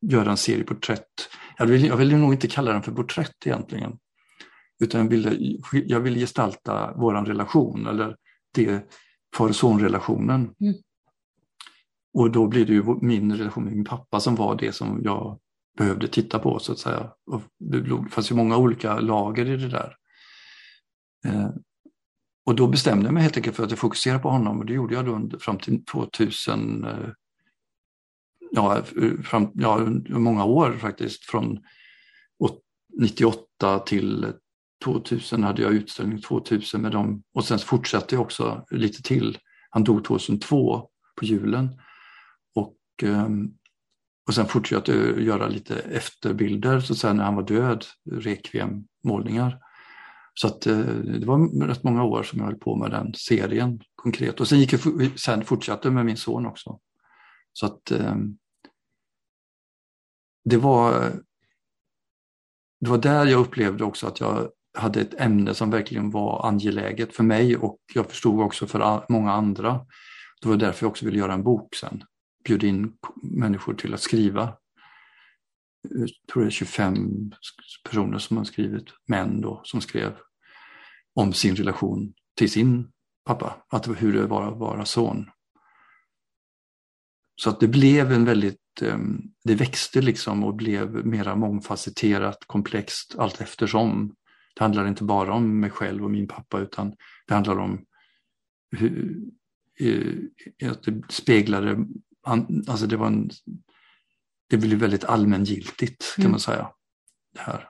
göra en serie porträtt. Jag ville jag vill nog inte kalla den för porträtt egentligen. Utan jag ville, jag ville gestalta vår relation eller det far-son-relationen. Mm. Och då blir det ju min relation med min pappa som var det som jag behövde titta på så att säga. Och det fanns ju många olika lager i det där. Eh, och då bestämde jag mig helt enkelt för att jag fokusera på honom och det gjorde jag då fram till 2000, eh, ja, fram, ja, många år faktiskt. Från 98 till 2000 hade jag utställning 2000 med dem och sen fortsatte jag också lite till. Han dog 2002 på julen. Och ehm, och sen fortsatte jag göra lite efterbilder så sen när han var död, rekviem-målningar. Så att eh, det var rätt många år som jag höll på med den serien konkret. Och sen, gick jag, sen fortsatte med min son också. Så att ehm, det var, det var där jag upplevde också att jag hade ett ämne som verkligen var angeläget för mig och jag förstod också för många andra. Det var därför jag också ville göra en bok sen bjöd in människor till att skriva. Eh, jag tror det är 25 personer som har skrivit, män då, som skrev om sin relation till sin pappa, att hur det var att vara son. Så att det blev en väldigt, ehm, det växte liksom och blev mera mångfacetterat, komplext allt eftersom. Det handlar inte bara om mig själv och min pappa utan Det handlar om hur, att det speglade, alltså det var en, det blev väldigt allmängiltigt kan mm. man säga. Det här.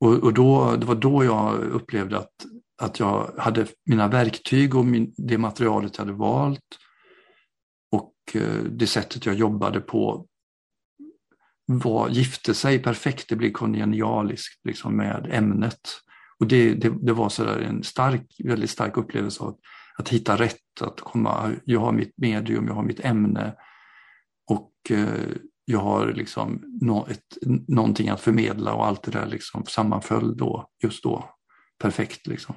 Och, och då, det var då jag upplevde att, att jag hade mina verktyg och min, det materialet jag hade valt och eh, det sättet jag jobbade på var, gifte sig perfekt, det blev kongenialiskt liksom med ämnet. Och det, det, det var så en stark, väldigt stark upplevelse av att hitta rätt, att komma, jag har mitt medium, jag har mitt ämne och eh, jag har liksom nå, ett, någonting att förmedla och allt det där liksom sammanföll då, just då, perfekt. Liksom.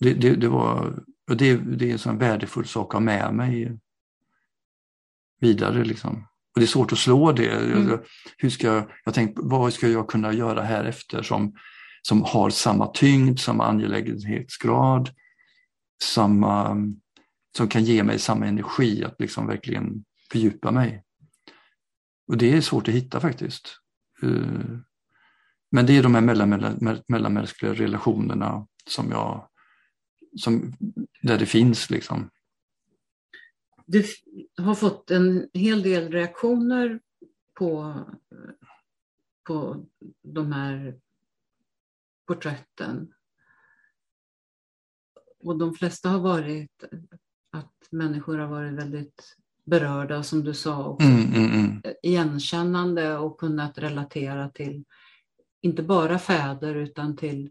Det, det, det var, det, det är en sån värdefull sak att ha med mig vidare. Liksom. Och det är svårt att slå det. Mm. Hur ska jag, tänkte, vad ska jag kunna göra här efter som, som har samma tyngd, samma angelägenhetsgrad, samma, som kan ge mig samma energi att liksom verkligen fördjupa mig. Och det är svårt att hitta faktiskt. Eh, men det är de här mellanmänskliga relationerna som jag, som, där det finns liksom. Du har fått en hel del reaktioner på, på de här porträtten. Och de flesta har varit att människor har varit väldigt berörda, som du sa, också. Mm, mm, mm. igenkännande och kunnat relatera till inte bara fäder utan till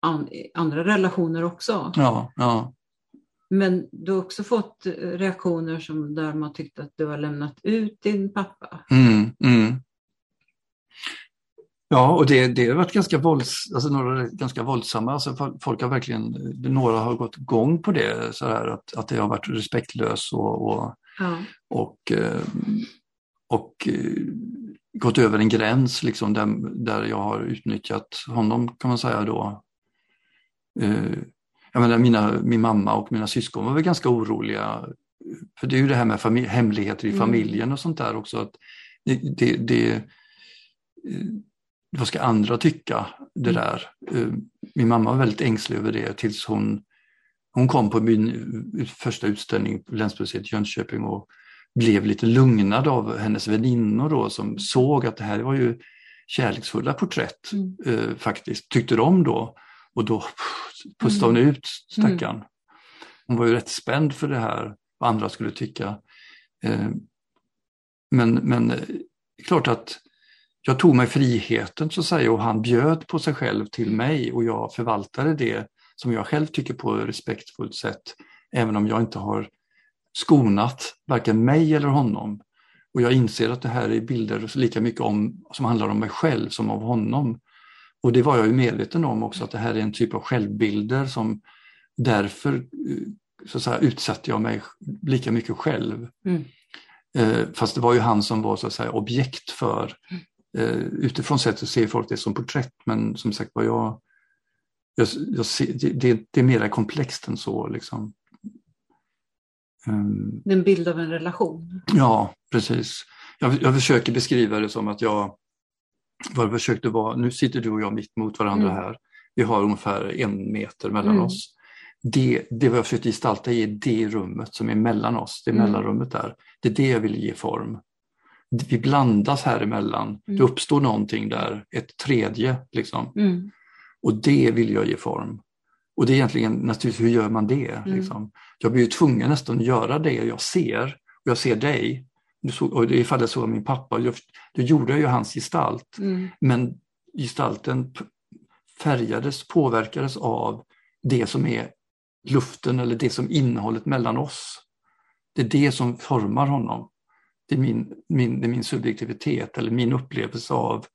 an, andra relationer också. Ja, ja. Men du har också fått reaktioner som där man tyckte att du har lämnat ut din pappa. Mm, mm. Ja, och det, det har varit ganska, vålds, alltså några ganska våldsamma. Alltså folk har verkligen, några har gått igång på det, så här, att, att det har varit respektlöst och, och Ja. Och, eh, och eh, gått över en gräns liksom där, där jag har utnyttjat honom kan man säga då. Eh, jag menar, mina, min mamma och mina syskon var väl ganska oroliga. För det är ju det här med familj, hemligheter i mm. familjen och sånt där också. Att det, det, det, vad ska andra tycka? Det mm. där. Min mamma var väldigt ängslig över det tills hon hon kom på min första utställning på Länsmuseet i Jönköping och blev lite lugnad av hennes väninnor då som såg att det här var ju kärleksfulla porträtt mm. eh, faktiskt, tyckte de då. Och då pustade hon mm. ut stackaren. Mm. Hon var ju rätt spänd för det här, vad andra skulle tycka. Eh, men, men eh, klart att jag tog mig friheten så att säga och han bjöd på sig själv till mig och jag förvaltade det som jag själv tycker på ett respektfullt sätt, även om jag inte har skonat varken mig eller honom. Och jag inser att det här är bilder lika mycket om, som handlar om mig själv som om honom. Och det var jag ju medveten om också, att det här är en typ av självbilder som därför eh, så säga, utsatte jag mig lika mycket själv. Mm. Eh, fast det var ju han som var så att säga objekt för, eh, utifrån sett så ser folk det som porträtt, men som sagt var jag jag, jag ser, det, det, är mer komplext än så. Liksom. Um, en bild av en relation? Ja, precis. Jag, jag försöker beskriva det som att jag vad försökte vara, nu sitter du och jag mitt mot varandra mm. här. Vi har ungefär en meter mellan mm. oss. Det, det jag försökte gestalta är det rummet som är mellan oss, det mm. mellanrummet där. Det är det jag vill ge form. Vi blandas här emellan. Mm. Det uppstår någonting där, ett tredje. Liksom. Mm. Och det vill jag ge form. Och det är egentligen naturligtvis, hur gör man det? Mm. Liksom? Jag blir ju tvungen nästan att göra det jag ser. Och jag ser dig. Och i fallet så min pappa, då gjorde jag ju hans gestalt. Mm. Men gestalten färgades, påverkades av det som är luften eller det som innehållet mellan oss. Det är det som formar honom. Det är min, min, det är min subjektivitet eller min upplevelse av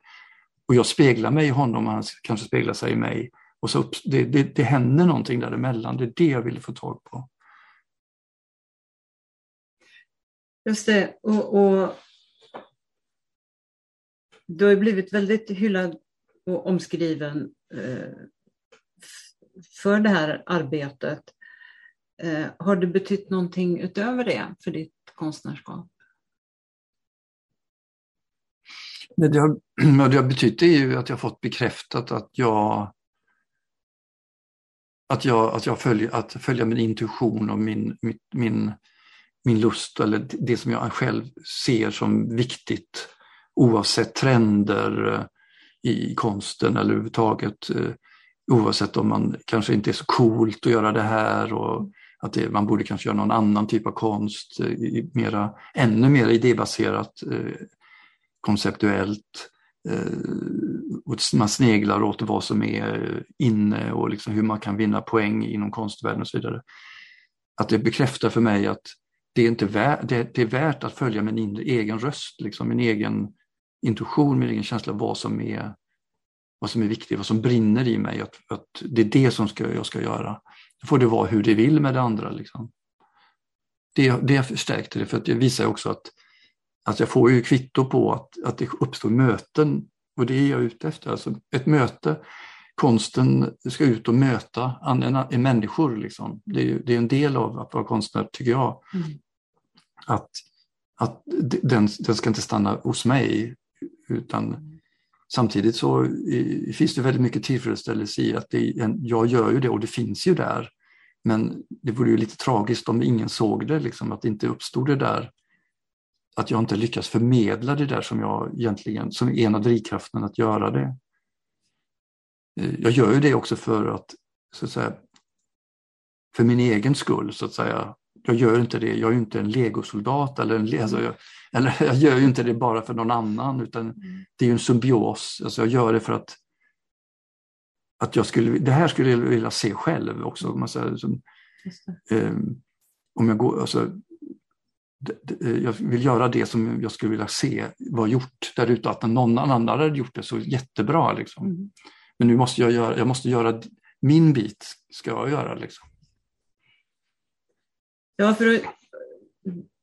och jag speglar mig i honom och han kanske speglar sig i mig. Och så det, det, det händer någonting däremellan, det är det jag ville få tag på. Just det, och, och du har blivit väldigt hyllad och omskriven eh, för det här arbetet. Eh, har det betytt någonting utöver det för ditt konstnärskap? Det det har, vad det har betytt är ju att jag fått bekräftat att jag att jag, att jag följer, att följa min intuition och min, min, min, min lust eller det som jag själv ser som viktigt oavsett trender eh, i konsten eller överhuvudtaget. Eh, oavsett om man kanske inte är så coolt att göra det här och att det, man borde kanske göra någon annan typ av konst, eh, mera, ännu mer idébaserat, konceptuellt. Och man sneglar åt vad som är inne och liksom hur man kan vinna poäng inom konstvärlden och så vidare. Att det bekräftar för mig att det är, inte värt, det, det är värt att följa min inre, egen röst, liksom, min egen intuition, min egen känsla vad som är, vad som är viktigt, vad som brinner i mig. Att, att det är det som ska, jag ska göra. Då får det vara hur det vill med det andra. Liksom. Det, det förstärkte det, för att det visar också att, att jag får ju kvitto på att, att det uppstår möten och det är jag ute efter. Alltså ett möte, konsten ska ut och möta andra, människor. Liksom. Det, är, det är en del av att vara konstnär, tycker jag. Mm. Att, att den, den ska inte stanna hos mig utan samtidigt så finns det väldigt mycket tillfredsställelse i att det, jag gör ju det och det finns ju där. Men det vore ju lite tragiskt om ingen såg det, liksom, att det inte uppstod det där. Att jag inte lyckas förmedla det där som jag egentligen, som är en av drivkrafterna att göra det. Eh, jag gör ju det också för att, så att säga, för min egen skull så att säga. Jag gör inte det, jag är ju inte en legosoldat eller en, alltså jag, eller jag gör ju inte det bara för någon annan utan mm. det är ju en symbios. Alltså jag gör det för att, att jag skulle, det här skulle jag vilja se själv också. Om, man säger, som, eh, om jag går, alltså, jag vill göra det som jag skulle vilja se var gjort där ute, att någon annan hade gjort det så jättebra. Liksom. Mm. Men nu måste jag göra, jag måste göra min bit, ska jag göra. Liksom. Ja, för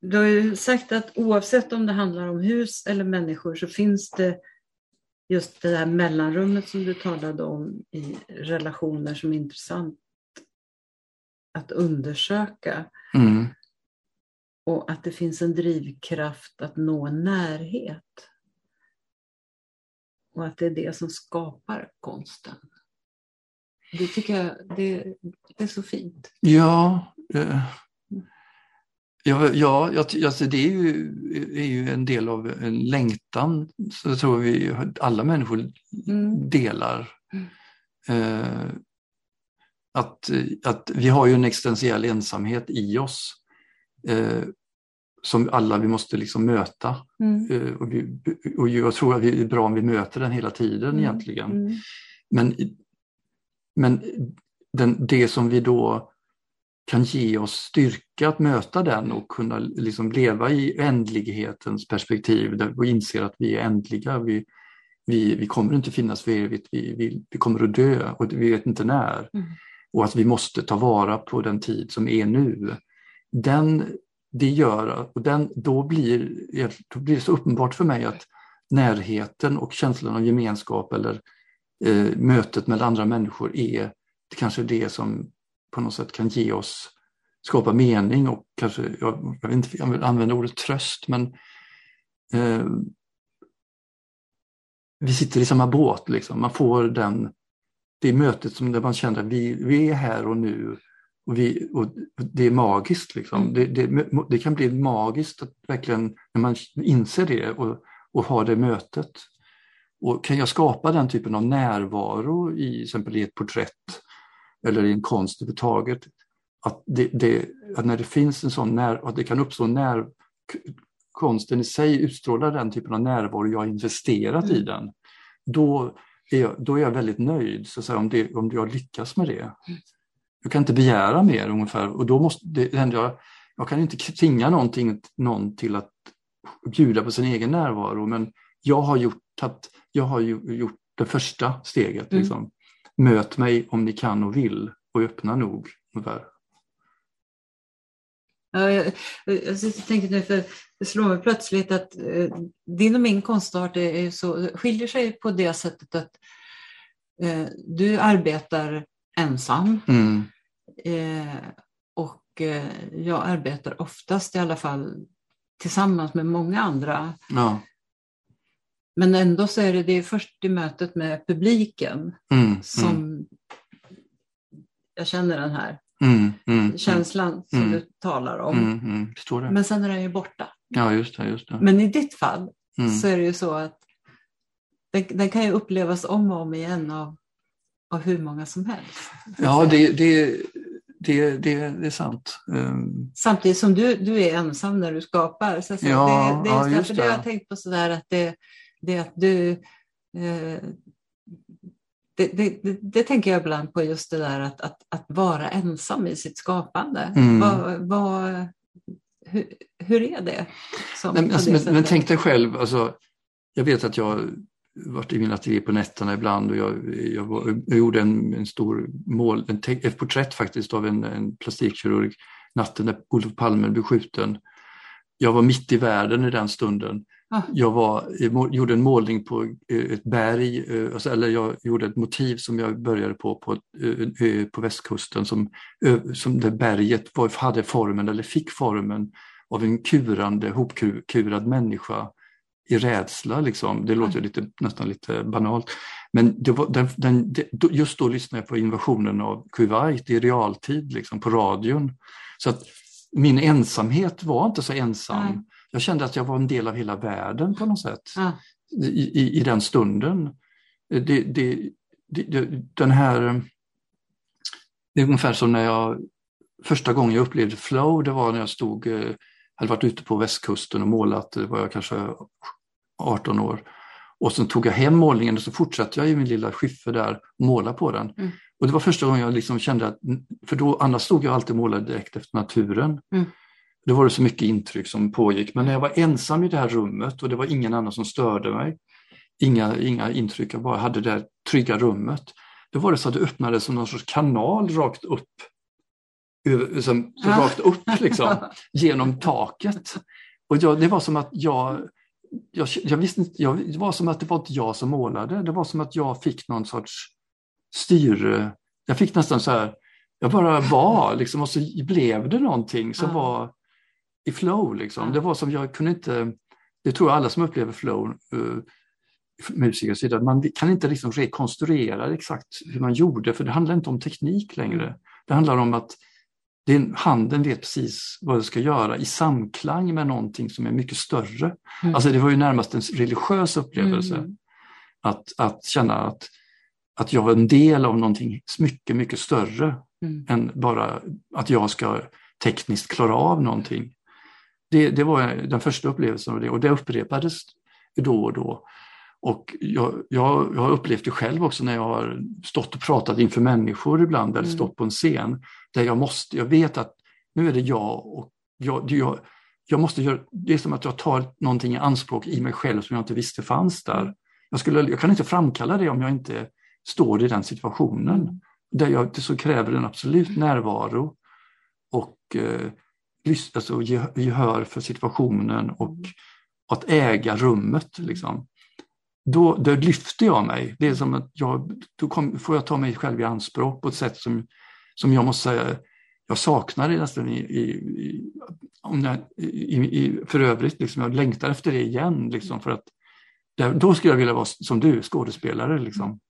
du har ju sagt att oavsett om det handlar om hus eller människor så finns det just det där mellanrummet som du talade om i relationer som är intressant att undersöka. Mm. Och att det finns en drivkraft att nå närhet. Och att det är det som skapar konsten. Det tycker jag det, det är så fint. Ja, eh, Ja, ja alltså det är ju, är ju en del av en längtan så jag tror vi alla människor mm. delar. Mm. Eh, att, att vi har ju en existentiell ensamhet i oss eh, som alla vi måste liksom möta. Mm. Eh, och, vi, och jag tror att det är bra om vi möter den hela tiden mm. egentligen. Mm. Men, men den, det som vi då kan ge oss styrka att möta den och kunna liksom leva i ändlighetens perspektiv där vi inser att vi är ändliga. Vi, vi, vi kommer inte finnas för evigt, vi, vi, vi kommer att dö och vi vet inte när. Mm. Och att vi måste ta vara på den tid som är nu. Den, det gör, och den, då, blir, då blir det så uppenbart för mig att närheten och känslan av gemenskap eller eh, mötet med andra människor är kanske det som på något sätt kan ge oss, skapa mening och kanske, jag, jag, vill inte jag vill använda ordet tröst, men eh, vi sitter i samma båt, liksom. man får den, det mötet som där man känner att vi, vi är här och nu och, vi, och det är magiskt. Liksom. Mm. Det, det, det, kan bli magiskt att verkligen, när man inser det och, och har det mötet. Och kan jag skapa den typen av närvaro i exempel i ett porträtt eller i en konst överhuvudtaget. Att, det, det, att när det finns en sån när, att det kan uppstå när konsten i sig utstrålar den typen av närvaro, jag har investerat mm. i den, då är, jag, då är jag väldigt nöjd så att säga, om, det, om jag lyckas med det. Mm. Jag kan inte begära mer ungefär och då måste det, jag, jag kan inte tvinga någonting, någon till att bjuda på sin egen närvaro men jag har gjort, att, jag har gjort det första steget. Mm. Möt mig om ni kan och vill och öppna nog. Ungefär. Ja, jag, jag, tänkte nu, för det slår mig plötsligt att eh, din och min konstart är, är så, skiljer sig på det sättet att eh, du arbetar ensam mm. eh, och eh, jag arbetar oftast i alla fall tillsammans med många andra. Ja. Men ändå så är det, det är först i mötet med publiken Mm, som mm, jag känner den här mm, mm, känslan som Mm. du talar om. Mm, mm. Men sen är den ju borta. Ja, just det. Just det. Men i ditt fall Mm. så är det ju så att den, den kan ju upplevas om och om igen av, av hur många som helst. Ja, det, det, det, det, det är sant. Um, Samtidigt som du, du är ensam när du skapar. Så, så Ja, det, det, är ja, just därför det det. jag har tänkt på sådär att det, det att du eh, det, det, det, det tänker jag ibland på just det där att, att, att vara ensam i sitt skapande. Mm. Vad, vad, hur, hur är det? Som, men, alltså, men, men tänk dig själv, alltså, jag vet att jag varit i min ateljé på nätterna ibland och jag, jag, var, jag gjorde en, en stor mål, en te, ett porträtt faktiskt av en, en plastikkirurg natten när Olof Palme blev skjuten. Jag var mitt i världen i den stunden. Ah. Jag var, gjorde en målning på eh, ett berg, eh, alltså, eller jag gjorde ett motiv som jag började på på, eh, en ö på västkusten som, som det berget var, hade formen eller fick formen av en kurande, hopkurad människa i rädsla. Liksom. Det låter ju lite, nästan lite banalt. Men det var, den, den, det, just då lyssnade jag på invasionen av Kuwait i realtid liksom, på radion. Så att min ensamhet var inte så ensam. Nej. Jag kände att jag var en del av hela världen på något sätt Ah, i, i, i den stunden. Det, det, det, den här... Det är ungefär som när jag första gången jag upplevde flow, det var när jag stod, eh, hade varit ute på västkusten och målat, det var jag kanske 18 år. Och sen tog jag hem målningen och så fortsatte jag i min lilla skiffer där och måla på den. Mm. Och det var första gången jag liksom kände att, för då annars stod jag alltid och målade direkt efter naturen. Mm. Då var det så mycket intryck som pågick. Men när jag var ensam i det här rummet och det var ingen annan som störde mig, inga, inga intryck, jag bara hade det här trygga rummet. Då var det så att det öppnades som någon sorts kanal rakt upp. Över, som, så Ja. rakt upp liksom, genom taket. Och jag, det var som att jag, jag, jag visste inte, jag, det var som att det var inte jag som målade. Det var som att jag fick någon sorts styre. Jag fick nästan så här, jag bara var liksom och så blev det någonting som var i flow. Liksom. Ja. Det var som jag kunde inte, det tror jag alla som upplever flow, uh, musikers sida, man kan inte liksom rekonstruera exakt hur man gjorde för det handlar inte om teknik längre. Det handlar om att är, handen vet precis vad det ska göra i samklang med någonting som är mycket större. Mm. Alltså det var ju närmast en religiös upplevelse Mm. att, att känna att, att jag var en del av någonting mycket, mycket större Mm. än bara att jag ska tekniskt klara av någonting. Det, det var den första upplevelsen av det och det upprepades då och då. Och jag, jag, jag har upplevt det själv också när jag har stått och pratat inför människor ibland eller Mm. stått på en scen där jag måste, jag vet att nu är det jag och jag, jag, jag måste göra, det är som att jag tar någonting i anspråk i mig själv som jag inte visste fanns där. Jag, skulle, jag kan inte framkalla det om jag inte står i den situationen. Där jag, så kräver en absolut närvaro och eh, alltså, ge- gehör för situationen och att äga rummet. Liksom. Då, då lyfter jag mig. Det är som att jag, då kom, får jag ta mig själv i anspråk på ett sätt som, som jag måste säga jag saknar det nästan i, i, i, om jag, i, i, för övrigt. Liksom, jag längtar efter det igen. Liksom, för att där, då skulle jag vilja vara som du, skådespelare. Liksom.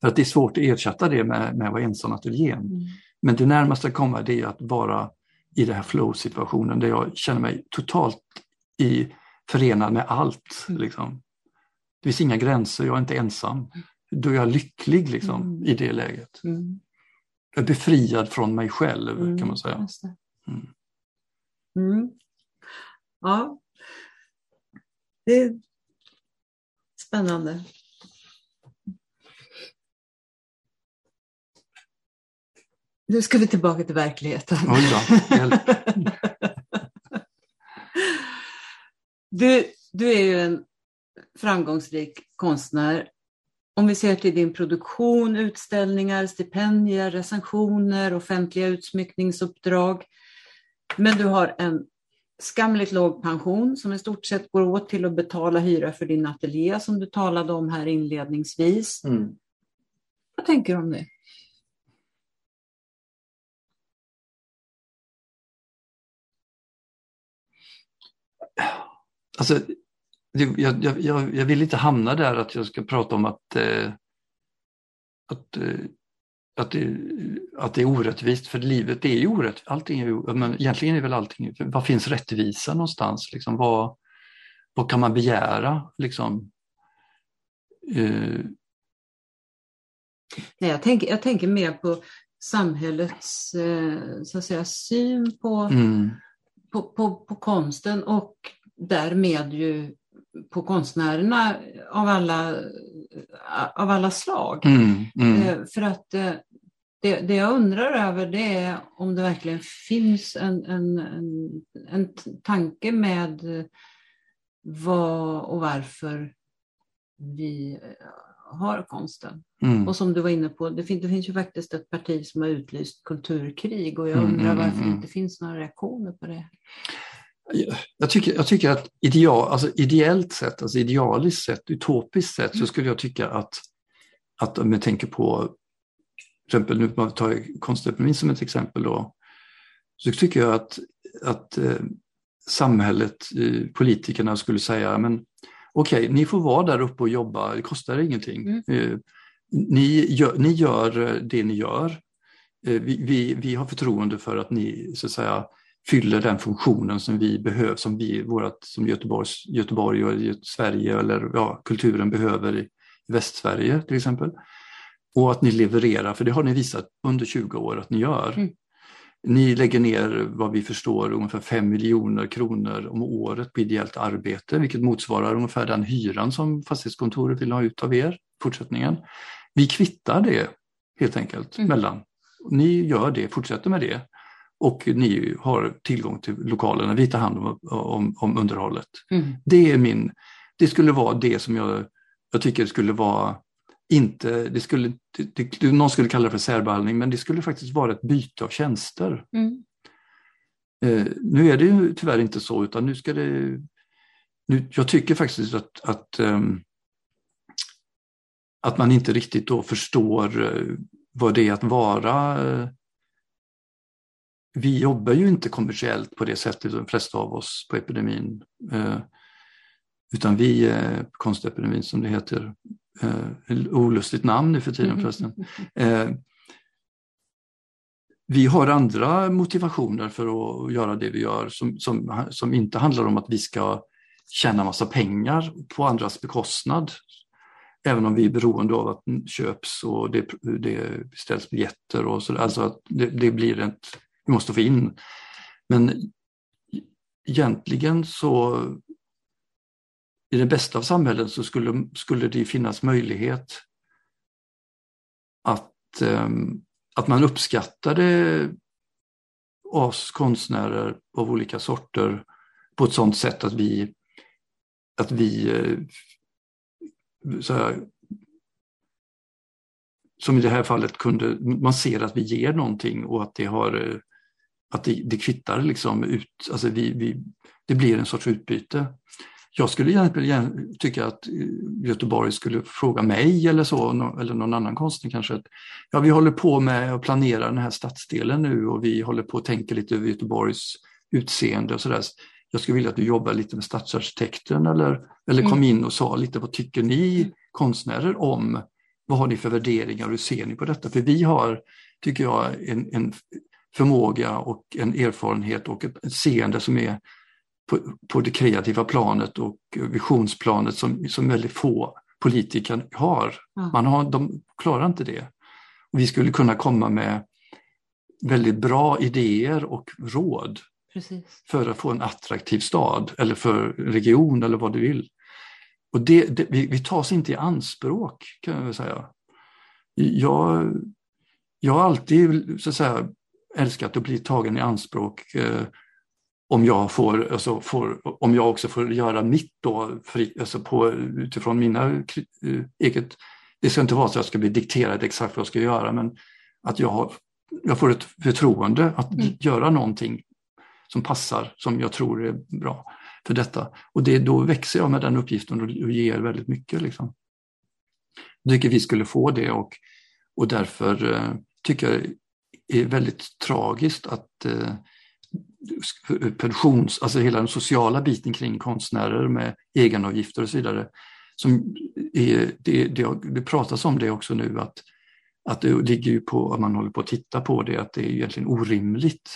För att det är svårt att ersätta det med, med att vara ensam ateljén. Mm. Men det närmaste jag kommer det är att vara i den här flow-situationen där jag känner mig totalt i, förenad med allt. Liksom. Det finns inga gränser, jag är inte ensam. Då är jag lycklig liksom, Mm. i det läget. Mm. Jag är befriad från mig själv Mm, kan man säga. Mm. Mm. Ja. Det är spännande. Nu ska vi tillbaka till verkligheten. Oj då, hjälp. Du, du är ju en framgångsrik konstnär. Om vi ser till din produktion, utställningar, stipendier, recensioner, offentliga utsmyckningsuppdrag. Men du har en skamligt låg pension som i stort sett går åt till att betala hyra för din ateljé som du talade om här inledningsvis. Mm. Vad tänker du om det? Alltså, jag, jag, jag vill inte hamna där att jag ska prata om att, eh, att, eh, att, det, att det är orättvist, för livet är ju orättvist. Allting är ju, men egentligen är väl allting, var finns rättvisa någonstans? Liksom, vad, vad kan man begära? Liksom? Eh. Nej, jag, tänker, jag tänker mer på samhällets så att säga, syn på, mm. på, på, på konsten och därmed ju på konstnärerna av alla, av alla slag. Mm, mm. Eh, för att eh, det, det, jag undrar över det är om det verkligen finns en, en, en, en tanke med vad och varför vi har konsten. Mm. Och som du var inne på, det, fin det finns ju faktiskt ett parti som har utlyst kulturkrig och jag mm, undrar mm, varför det mm. inte finns några reaktioner på det. Jag tycker, jag tycker att ideal, alltså ideellt sett, alltså idealiskt sett, utopiskt sett, så mm. skulle jag tycka att, att om jag tänker på, till exempel nu tar jag konstekonomin som ett exempel då, så tycker jag att, att eh, samhället, eh, politikerna skulle säga, men okej, okay, ni får vara där uppe och jobba, det kostar ingenting. Mm. Eh, ni, gör, ni gör det ni gör. Eh, vi, vi, vi har förtroende för att ni så att säga, fyller den funktionen som vi behöver, som vi, vårat, som Göteborgs, Göteborg och Sverige eller ja, kulturen behöver i Västsverige till exempel. Och att ni levererar, för det har ni visat under 20 år att ni gör. Mm. Ni lägger ner, vad vi förstår, ungefär 5 miljoner kronor om året på ideellt arbete, vilket motsvarar ungefär den hyran som fastighetskontoret vill ha ut av er fortsättningen. Vi kvittar det helt enkelt mm. mellan. Ni gör det, fortsätter med det och ni har tillgång till lokalerna, vi tar hand om, om, om underhållet. Mm. Det är min, det skulle vara det som jag, jag tycker skulle vara inte, det skulle, det, det, någon skulle kalla det för särbehandling, men det skulle faktiskt vara ett byte av tjänster. Mm. Eh, nu är det ju tyvärr inte så, utan nu ska det... Nu, jag tycker faktiskt att, att, um, att man inte riktigt då förstår uh, vad det är att vara uh, vi jobbar ju inte kommersiellt på det sättet, de flesta av oss på epidemin. Uh, utan vi, eh, konstepidemin som det heter, eh, olustigt namn nu för tiden förresten. Eh, vi har andra motivationer för att göra det vi gör som, som, som inte handlar om att vi ska tjäna massa pengar på andras bekostnad. Även om vi är beroende av att det köps och det, det ställs biljetter och så. Alltså att det, det blir ett, vi måste få in. Men egentligen så i det bästa av samhällen så skulle, skulle det finnas möjlighet att, ehm, att man uppskattade oss konstnärer av olika sorter på ett sådant sätt att vi, att vi eh, så här, som i det här fallet kunde, man ser att vi ger någonting och att det har eh, att det, det kvittar liksom ut, alltså vi, vi, det blir en sorts utbyte. Jag skulle gärna tycka att eh, Göteborg skulle fråga mig eller så, eller någon annan konstnär kanske. Att, ja, vi håller på med att planera den här stadsdelen nu och vi håller på att tänka lite över Göteborgs utseende och sådär. Jag skulle vilja att du jobbar lite med stadsarkitekten eller, eller kom mm. in och sa lite vad tycker ni konstnärer om, vad har ni för värderingar och hur ser ni på detta? För vi har, tycker jag, en, en förmåga och en erfarenhet och ett seende som är på, på det kreativa planet och visionsplanet som, som väldigt få politiker har. Man har. De klarar inte det. Vi skulle kunna komma med väldigt bra idéer och råd Precis. för att få en attraktiv stad eller för region eller vad du vill. Och det, det, vi, vi tas inte i anspråk kan jag säga. Jag, jag har alltid så att säga, älskat att bli tagen i anspråk eh, om jag, får, alltså får, om jag också får göra mitt då, fri, alltså på, utifrån mina uh, eget... Det ska inte vara så att jag ska bli dikterad exakt vad jag ska göra, men att jag, har, jag får ett förtroende att mm. göra någonting som passar, som jag tror är bra för detta. Och det, då växer jag med den uppgiften och, och ger väldigt mycket. Liksom. Jag tycker vi skulle få det och, och därför uh, tycker är väldigt tragiskt att eh, pensions, alltså hela den sociala biten kring konstnärer med egenavgifter och så vidare. Som är, det, det, det pratas om det också nu att, att det ligger ju på, att man håller på att titta på det, att det är egentligen orimligt.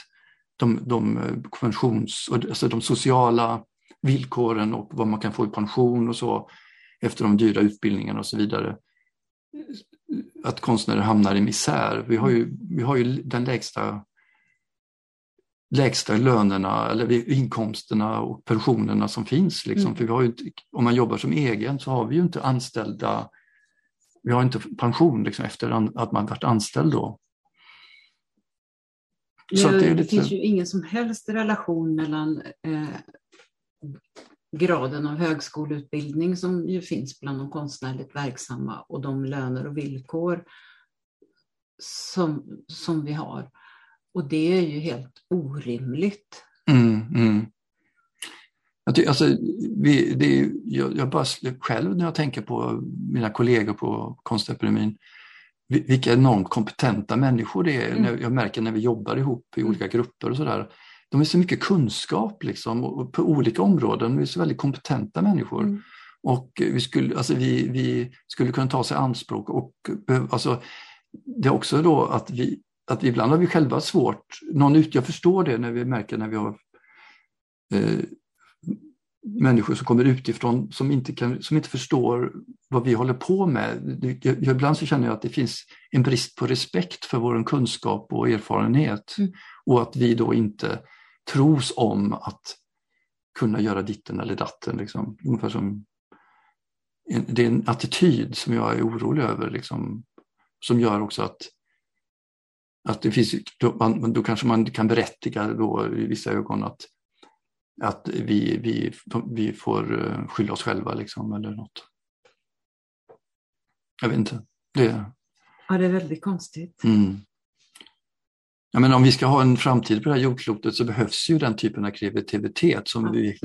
De, de eh, pensions, alltså de sociala villkoren och vad man kan få i pension och så efter de dyra utbildningarna och så vidare. Att konstnärer hamnar i misär. Vi har ju, vi har ju den lägsta lägsta lönerna eller inkomsterna och pensionerna som finns. Liksom. Mm. För vi har inte, om man jobbar som egen så har vi ju inte anställda, vi har inte pension liksom, efter att man varit anställd då. Så det, det lite... finns ju ingen som helst relation mellan eh, graden av högskoleutbildning som ju finns bland de konstnärligt verksamma och de löner och villkor som, som vi har. Och det är ju helt orimligt. Mm, mm. Jag, tycker, alltså, vi, det, jag, jag bara själv när jag tänker på mina kollegor på Konstakademin, vilka enormt kompetenta människor det är. Mm. Jag märker när vi jobbar ihop i olika grupper och sådär. De har så mycket kunskap liksom, på olika områden. Vi är så väldigt kompetenta människor. Mm. Och vi skulle, alltså vi, vi skulle kunna ta sig anspråk och alltså, det är också då att vi att ibland har vi själva svårt, någon ut, jag förstår det när vi märker när vi har eh, människor som kommer utifrån som inte, kan, som inte förstår vad vi håller på med. Jag, ibland så känner jag att det finns en brist på respekt för vår kunskap och erfarenhet mm. och att vi då inte tros om att kunna göra ditten eller datten. Liksom. Ungefär som en, det är en attityd som jag är orolig över, liksom, som gör också att att det finns, då, man, då kanske man kan berättiga då i vissa ögon att, att vi, vi, vi får eh, skylla oss själva liksom, eller något. Jag vet inte. Det... Ja, det är väldigt konstigt. Mm. Ja, men om vi ska ha en framtid på det här jordklotet så behövs ju den typen av kreativitet som, vi,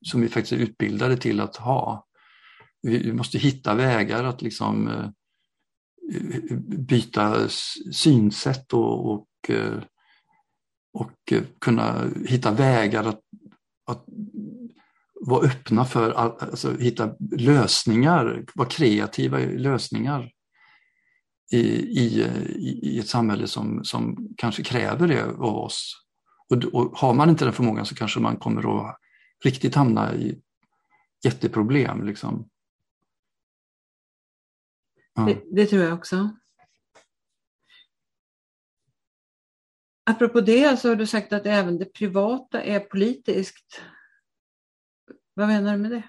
som vi faktiskt är utbildade till att ha. Vi måste hitta vägar att liksom eh, byta synsätt och, och, eh, och kunna hitta vägar att, att vara öppna för alltså, hitta lösningar, vara kreativa lösningar i, i, i ett samhälle som, som kanske kräver det av oss. Och, och har man inte den förmågan så kanske man kommer att riktigt hamna i jätteproblem. Liksom. Det, det, tror jag också. Apropå det så har du sagt att även det privata är politiskt. Vad menar du med det?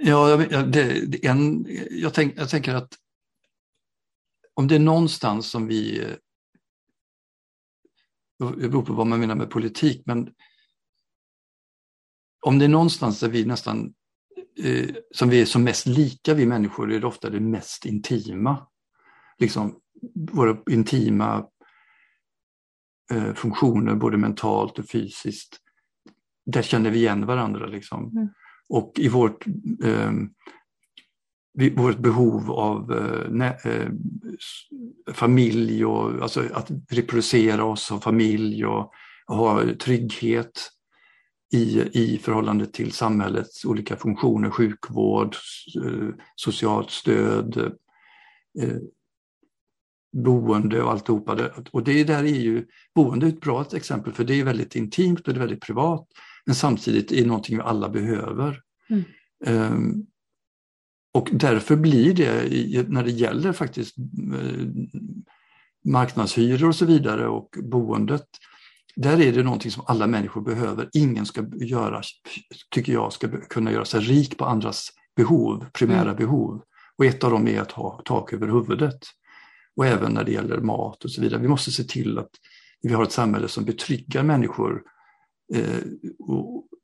Ja, det, det en, jag, tänk, jag tänker att om det är någonstans som vi det beror på vad man menar med politik, men om det är någonstans där vi nästan eh, som vi är som mest lika vi människor är det ofta det mest intima. Liksom våra intima eh, funktioner både mentalt och fysiskt. Där känner vi igen varandra. Liksom. Mm. Och i vårt, eh, vårt behov av eh, eh, familj och alltså att reproducera oss, ha familj och, och ha trygghet i, i förhållande till samhällets olika funktioner, sjukvård, eh, socialt stöd, eh, boende och alltihopa. Och det där är ju, boende är ett bra exempel för det är väldigt intimt och det är väldigt privat men samtidigt är det någonting vi alla behöver. Mm. Och därför blir det, när det gäller faktiskt eh, marknadshyror och så vidare och boendet, där är det någonting som alla människor behöver. Ingen ska göra, tycker jag, ska kunna göra sig rik på andras behov, primära mm. behov. Och ett av dem är att ha tak över huvudet. Och även när det gäller mat och så vidare. Vi måste se till att vi har ett samhälle som betryggar människor eh,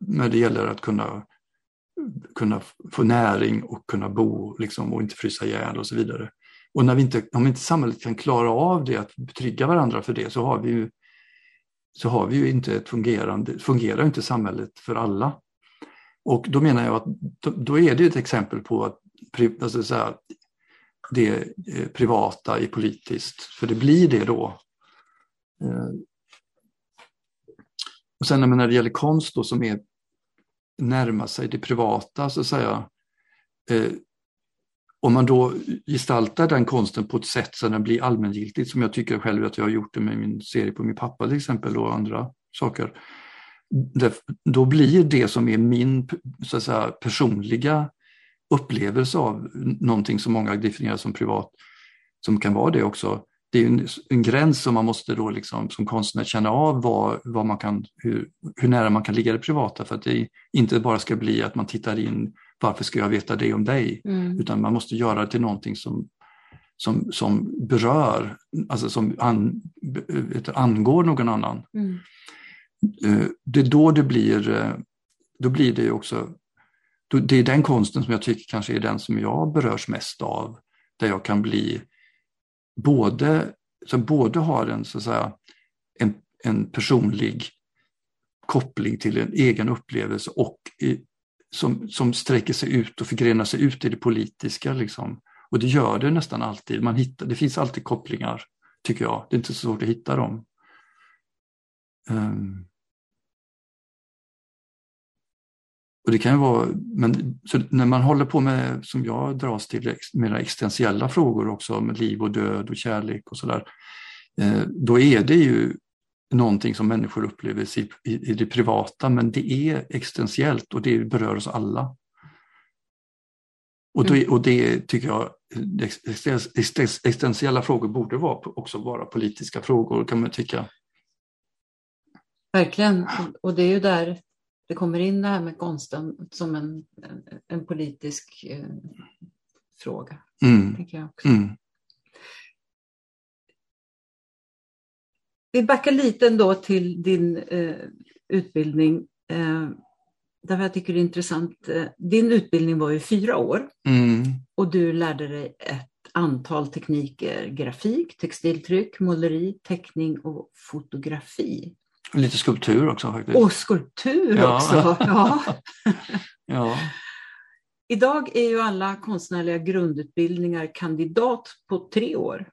när det gäller att kunna, kunna få näring och kunna bo liksom, och inte frysa ihjäl och så vidare. Och när vi inte, om inte samhället kan klara av det, att trygga varandra för det, så har vi ju så har vi ju inte ett fungerande, fungerar inte samhället för alla. Och då menar jag att då är det ett exempel på att alltså så här, det eh, privata är politiskt, för det blir det då. Eh, Och sen när det gäller konst då som är närma sig det privata så att säga. Eh, om man då gestaltar den konsten på ett sätt så den blir allmängiltigt som jag tycker själv att jag har gjort det med min serie på min pappa till exempel och andra saker. Då blir det som är min så att säga, personliga upplevelse av någonting som många definierar som privat, som kan vara det också, det är en, en gräns som man måste då liksom, som konstnär känna av vad, vad man kan, hur, hur nära man kan ligga det privata för att det inte bara ska bli att man tittar in varför ska jag veta det om dig? Mm. Utan man måste göra det till någonting som, som, som berör, alltså som an, angår någon annan. Mm. Eh, det är då det blir, eh, då blir det också, det är den konsten som jag tycker kanske är den som jag berörs mest av. Där jag kan bli både, som både har en, så att säga, en, en personlig koppling till en egen upplevelse och i, som, som sträcker sig ut och förgrenar sig ut i det politiska. Liksom. Och det gör det nästan alltid. Man hittar, det finns alltid kopplingar, tycker jag. Det är inte så svårt att hitta dem. Um, och det kan ju vara, men när man håller på med, som jag dras till, mera existentiella frågor också, med liv och död och kärlek och sådär, eh, då är det ju någonting som människor upplever i, i, i det privata, men det är existentiellt och det berör oss alla. Och, då, mm. och det tycker jag, existentiella frågor borde vara, också vara politiska frågor kan man tycka. Verkligen, och det är ju där det kommer in det här med konsten som en, en, en politisk eh, fråga. Mm. Tänker jag också. Mm. Vi backar lite ändå till din eh, utbildning. Eh, därför jag tycker det är intressant. Eh, din utbildning var ju fyra år mm. och du lärde dig ett antal tekniker. Grafik, textiltryck, måleri, teckning och fotografi. Lite skulptur också faktiskt. Och skulptur ja. också! Ja. ja. Idag är ju alla konstnärliga grundutbildningar kandidat på tre år.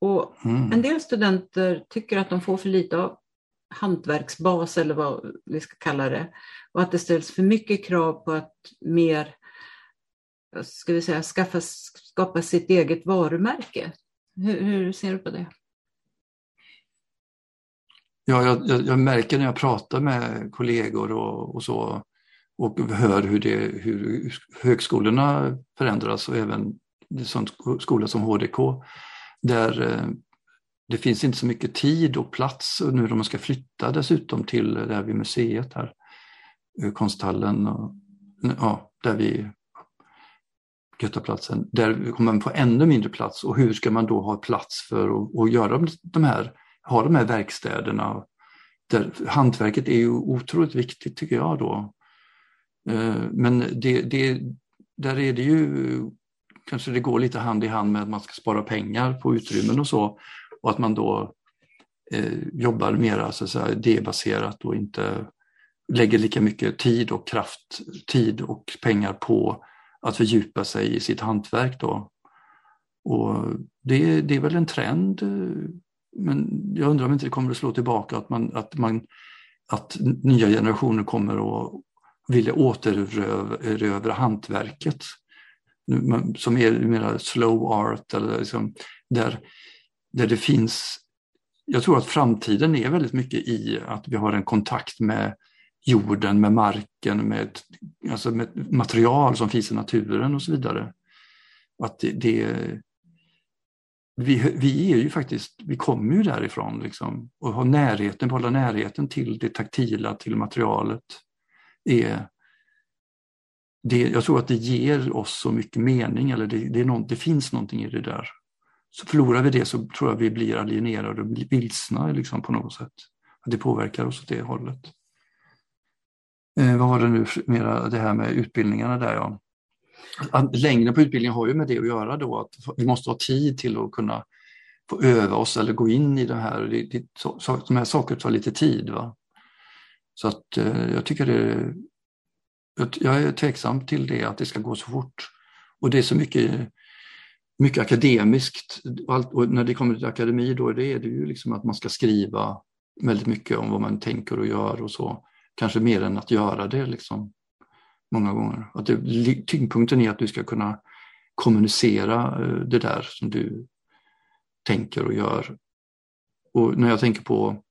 Och mm. En del studenter tycker att de får för lite av hantverksbas eller vad vi ska kalla det. Och att det ställs för mycket krav på att mer ska vi säga, skaffa, skapa sitt eget varumärke. Hur, hur ser du på det? Ja, jag, jag, märker när jag pratar med kollegor och, och så och hör hur, det, hur högskolorna förändras och även sån skola som HDK där eh, det finns inte så mycket tid och plats nu när man ska flytta dessutom till det här vid museet här, eh, konsthallen och ja, där vi Götaplatsen, där kommer man få ännu mindre plats. Och hur ska man då ha plats för att, att göra de här, ha de här verkstäderna? Där, hantverket är ju otroligt viktigt tycker jag då. Eh, men det, det, där är det ju kanske det går lite hand i hand med att man ska spara pengar på utrymmen och så och att man då eh, jobbar mer så att säga, D-baserat och inte lägger lika mycket tid och kraft, tid och pengar på att fördjupa sig i sitt hantverk. Då. Och det, det är väl en trend, eh, men jag undrar om inte det kommer att slå tillbaka att, man, att, man, att nya generationer kommer att vilja återerövra hantverket som är mer slow art eller liksom, där, där det finns jag tror att framtiden är väldigt mycket i att vi har en kontakt med jorden, med marken, med, alltså med material som finns i naturen och så vidare. Att det, det vi, vi är ju faktiskt, vi kommer ju därifrån liksom, och har närheten, behålla närheten till det taktila, till materialet är det, jag tror att det ger oss så mycket mening, eller det, det, någon, det, finns någonting i det där. Så förlorar vi det så tror jag vi blir alienerade och vilsna liksom, på något sätt. Det påverkar oss åt det hållet. Eh, vad var det nu mera det här med utbildningarna där ja. Längden på utbildningen har ju med det att göra då att vi måste ha tid till att kunna få öva oss eller gå in i det här. Det, det, så, de här sakerna tar lite tid. Va? Så att eh, jag tycker det jag är tveksam till det, att det ska gå så fort. Och det är så mycket, mycket akademiskt. Och, när det kommer till akademi då är det ju liksom att man ska skriva väldigt mycket om vad man tänker och gör och så. Kanske mer än att göra det liksom, många gånger. Att det, tyngdpunkten är att du ska kunna kommunicera eh, det där som du tänker och gör. Och när jag tänker på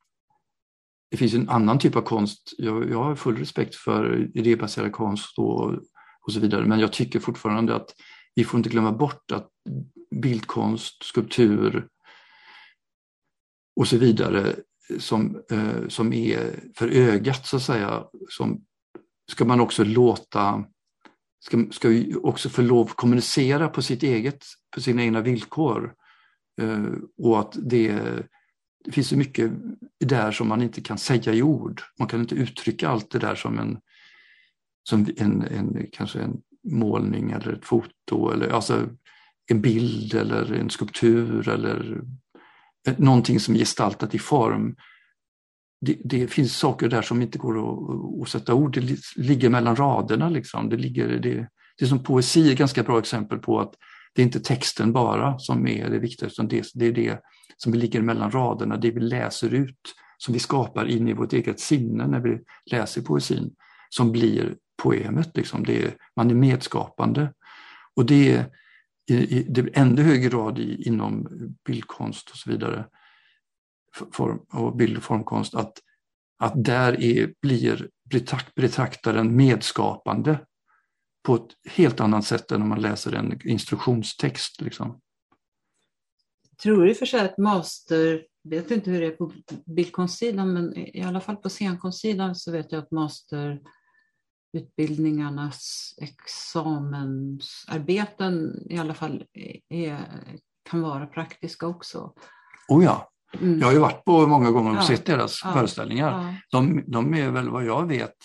det finns en annan typ av konst. Jag, jag har full respekt för idébaserad konst och, och så vidare, men jag tycker fortfarande att vi får inte glömma bort att bildkonst, skulptur och så vidare som, eh, som är för ögat så att säga, som ska man också låta ska, ska vi också få lov att kommunicera på sitt eget, på sina egna villkor. Eh, och att det, det finns så mycket där som man inte kan säga i ord. Man kan inte uttrycka allt det där som en, som en, en kanske en målning eller ett foto eller alltså en bild eller en skulptur eller eh, någonting som är gestaltat i form. Det, det, finns saker där som inte går att, att sätta ord, det ligger mellan raderna. Liksom. Det, ligger, det, det är som poesi, ett ganska bra exempel på att det är inte texten bara som är det viktiga, utan det, det är det som ligger mellan raderna, det vi läser ut, som vi skapar in i vårt eget sinne när vi läser poesin, som blir poemet. Liksom. Det är, man är medskapande. Och det är i, i det ännu högre grad i, inom bildkonst och så vidare, form, och bild och formkonst, att, att där är, blir betraktaren medskapande på ett helt annat sätt än om man läser en instruktionstext. Liksom. Jag tror och för sig att master, jag vet inte hur det är på bildkonstsidan, men i alla fall på scenkonstsidan så vet jag att master utbildningarnas examensarbeten i alla fall är, kan vara praktiska också. Oh ja. Mm. Jag har ju varit på många gånger och ja. sett deras ja. föreställningar. Ja. De, de, är väl vad jag vet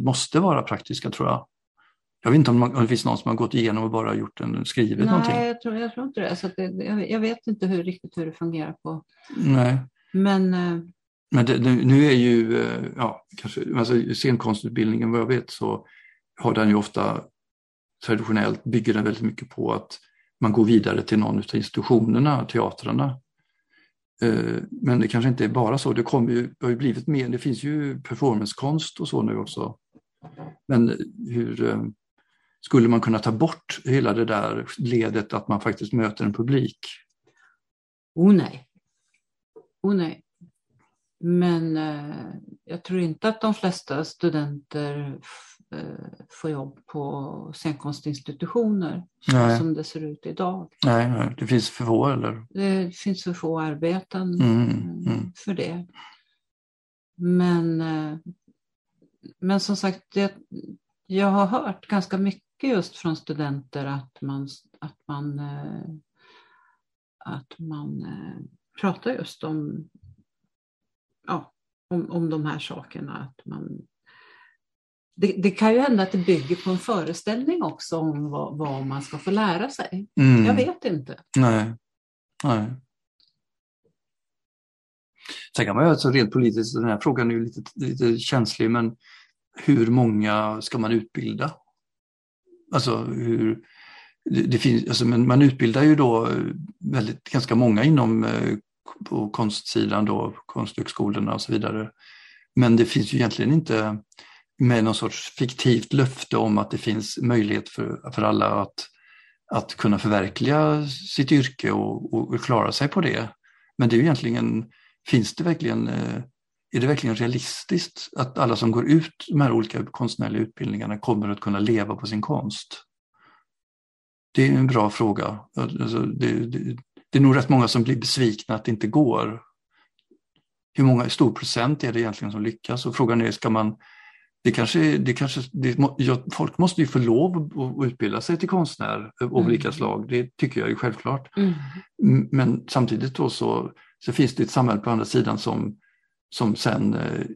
måste vara praktiska tror jag. Jag vet inte om, det finns någon som har gått igenom och bara gjort en skrivit Nej, någonting. Nej, jag tror, jag tror inte det. Så det, jag, jag, vet inte hur, riktigt hur det fungerar på. Nej. Men eh, men det, nu är ju, eh, ja, kanske, alltså scenkonstutbildningen vad jag vet så har den ju ofta traditionellt bygger den väldigt mycket på att man går vidare till någon av institutionerna, teatrarna. Eh, men det kanske inte är bara så, det, kommer ju, det har ju blivit mer, det finns ju performancekonst och så nu också. Men hur eh, skulle man kunna ta bort hela det där ledet att man faktiskt möter en publik? Oh nej. Oh nej. Men eh, jag tror inte att de flesta studenter eh, får jobb på scenkonstinstitutioner nej. som det ser ut idag. Nej, nej, det finns för få eller? Det finns för få arbeten mm, mm. för det. Men, eh, men som sagt, det, jag har hört ganska mycket just från studenter att man, att man, eh, att man eh, pratar just om ja, om, om de här sakerna. Att man, det, det, kan ju hända att det bygger på en föreställning också om vad, vad man ska få lära sig. Mm. Jag vet inte. Nej. Nej. Sen kan man ju alltså rent politiskt, den här frågan är ju lite, lite känslig, men hur många ska man utbilda? Alltså hur, det, det finns, alltså, men man utbildar ju då väldigt, ganska många inom eh, på konstsidan då, konsthögskolorna och så vidare. Men det finns ju egentligen inte med någon sorts fiktivt löfte om att det finns möjlighet för, för alla att, att kunna förverkliga sitt yrke och, och klara sig på det. Men det är ju egentligen, finns det verkligen, eh, är det verkligen realistiskt att alla som går ut de här olika konstnärliga utbildningarna kommer att kunna leva på sin konst? Det är en bra fråga. Alltså det, det, det är nog rätt många som blir besvikna att det inte går. Hur många stor procent är det egentligen som lyckas? Och frågan är, ska man det kanske, det kanske, det, ja, folk måste ju få lov att utbilda sig till konstnär av mm. olika slag, det tycker jag är självklart. Mm. Men samtidigt då så, så finns det ett samhälle på andra sidan som, som sen eh,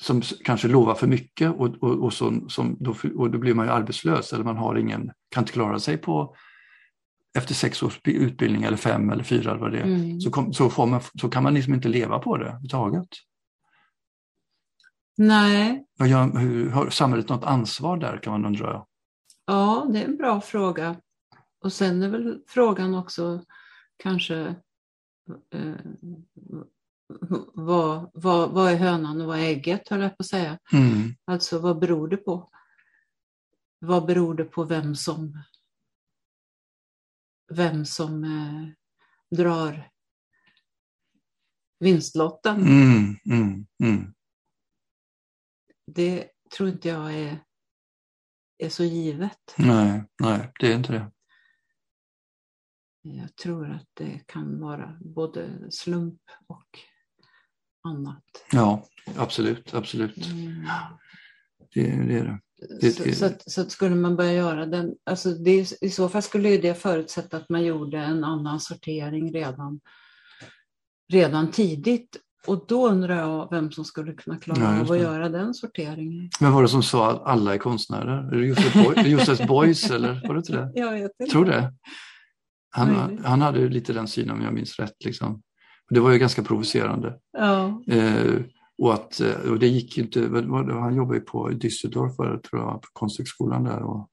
som kanske lovar för mycket och, och, och, så, som, då, och då blir man ju arbetslös eller man har ingen, kan inte klara sig på efter sex års utbildning eller fem eller fyra eller vad det är, mm. så, kom, så, man, så, kan man liksom inte leva på det överhuvudtaget. Nej. Gör, hur, har samhället något ansvar där kan man undra? Ja, det är en bra fråga. Och sen är väl frågan också kanske eh, vad, vad, vad är hönan och vad är ägget, höll jag på att säga. Mm. Alltså vad beror det på? Vad beror det på vem som, vem som eh, drar vinstlotten? Mm, mm, mm. Det tror inte jag är, är så givet. Nej, nej, det är inte det. Jag tror att det kan vara både slump och annat. Ja, absolut, absolut. Mm. Det, det är det. Det- Så, det- så, att, så att skulle man börja göra den, alltså det, i så fall skulle ju det förutsätta att man gjorde en annan sortering redan, redan tidigt. Och då undrar jag vem som skulle kunna klara Ja, av att göra den sorteringen. Men var det som sa att alla är konstnärer? Är det Josef, Boy, Beuys eller var det inte det? Jag vet inte. Tror det. Han, Möjligt. han hade ju lite den synen om jag minns rätt. Liksom. Det var ju ganska provocerande. Ja, Eh, och, att, eh, och det gick inte, han jobbade ju på Düsseldorf, tror jag, på konsthögskolan där. Och,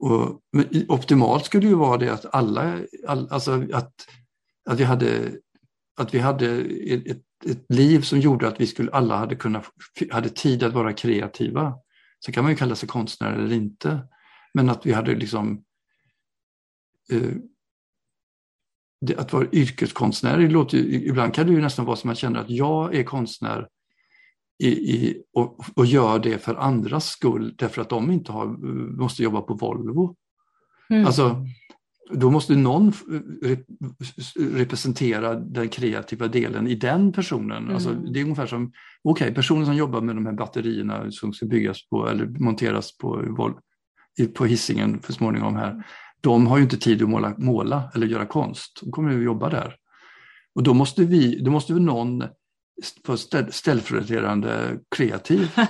och, men optimalt skulle ju vara det att alla, all, alltså att, att vi hade, att vi hade ett, ett, liv som gjorde att vi skulle, alla hade, kunnat, hade tid att vara kreativa. Så kan man ju kalla sig konstnär eller inte. Men att vi hade liksom eh, det, att vara yrkeskonstnär, det låter, ju- ibland kan det ju nästan vara som man känner att jag är konstnär i, i, och, och gör det för andras skull därför att de inte har, måste jobba på Volvo. mm. Alltså, då måste någon rep, representera den kreativa delen i den personen. Mm. Alltså, det är ungefär som, okej, personen som jobbar med de här batterierna som ska byggas på eller monteras på, på hissingen för småningom här. De har ju inte tid att måla, måla eller göra konst. De kommer ju att jobba där. Och då måste vi, då måste vi någon vara ställ, ställföreträdande kreativ.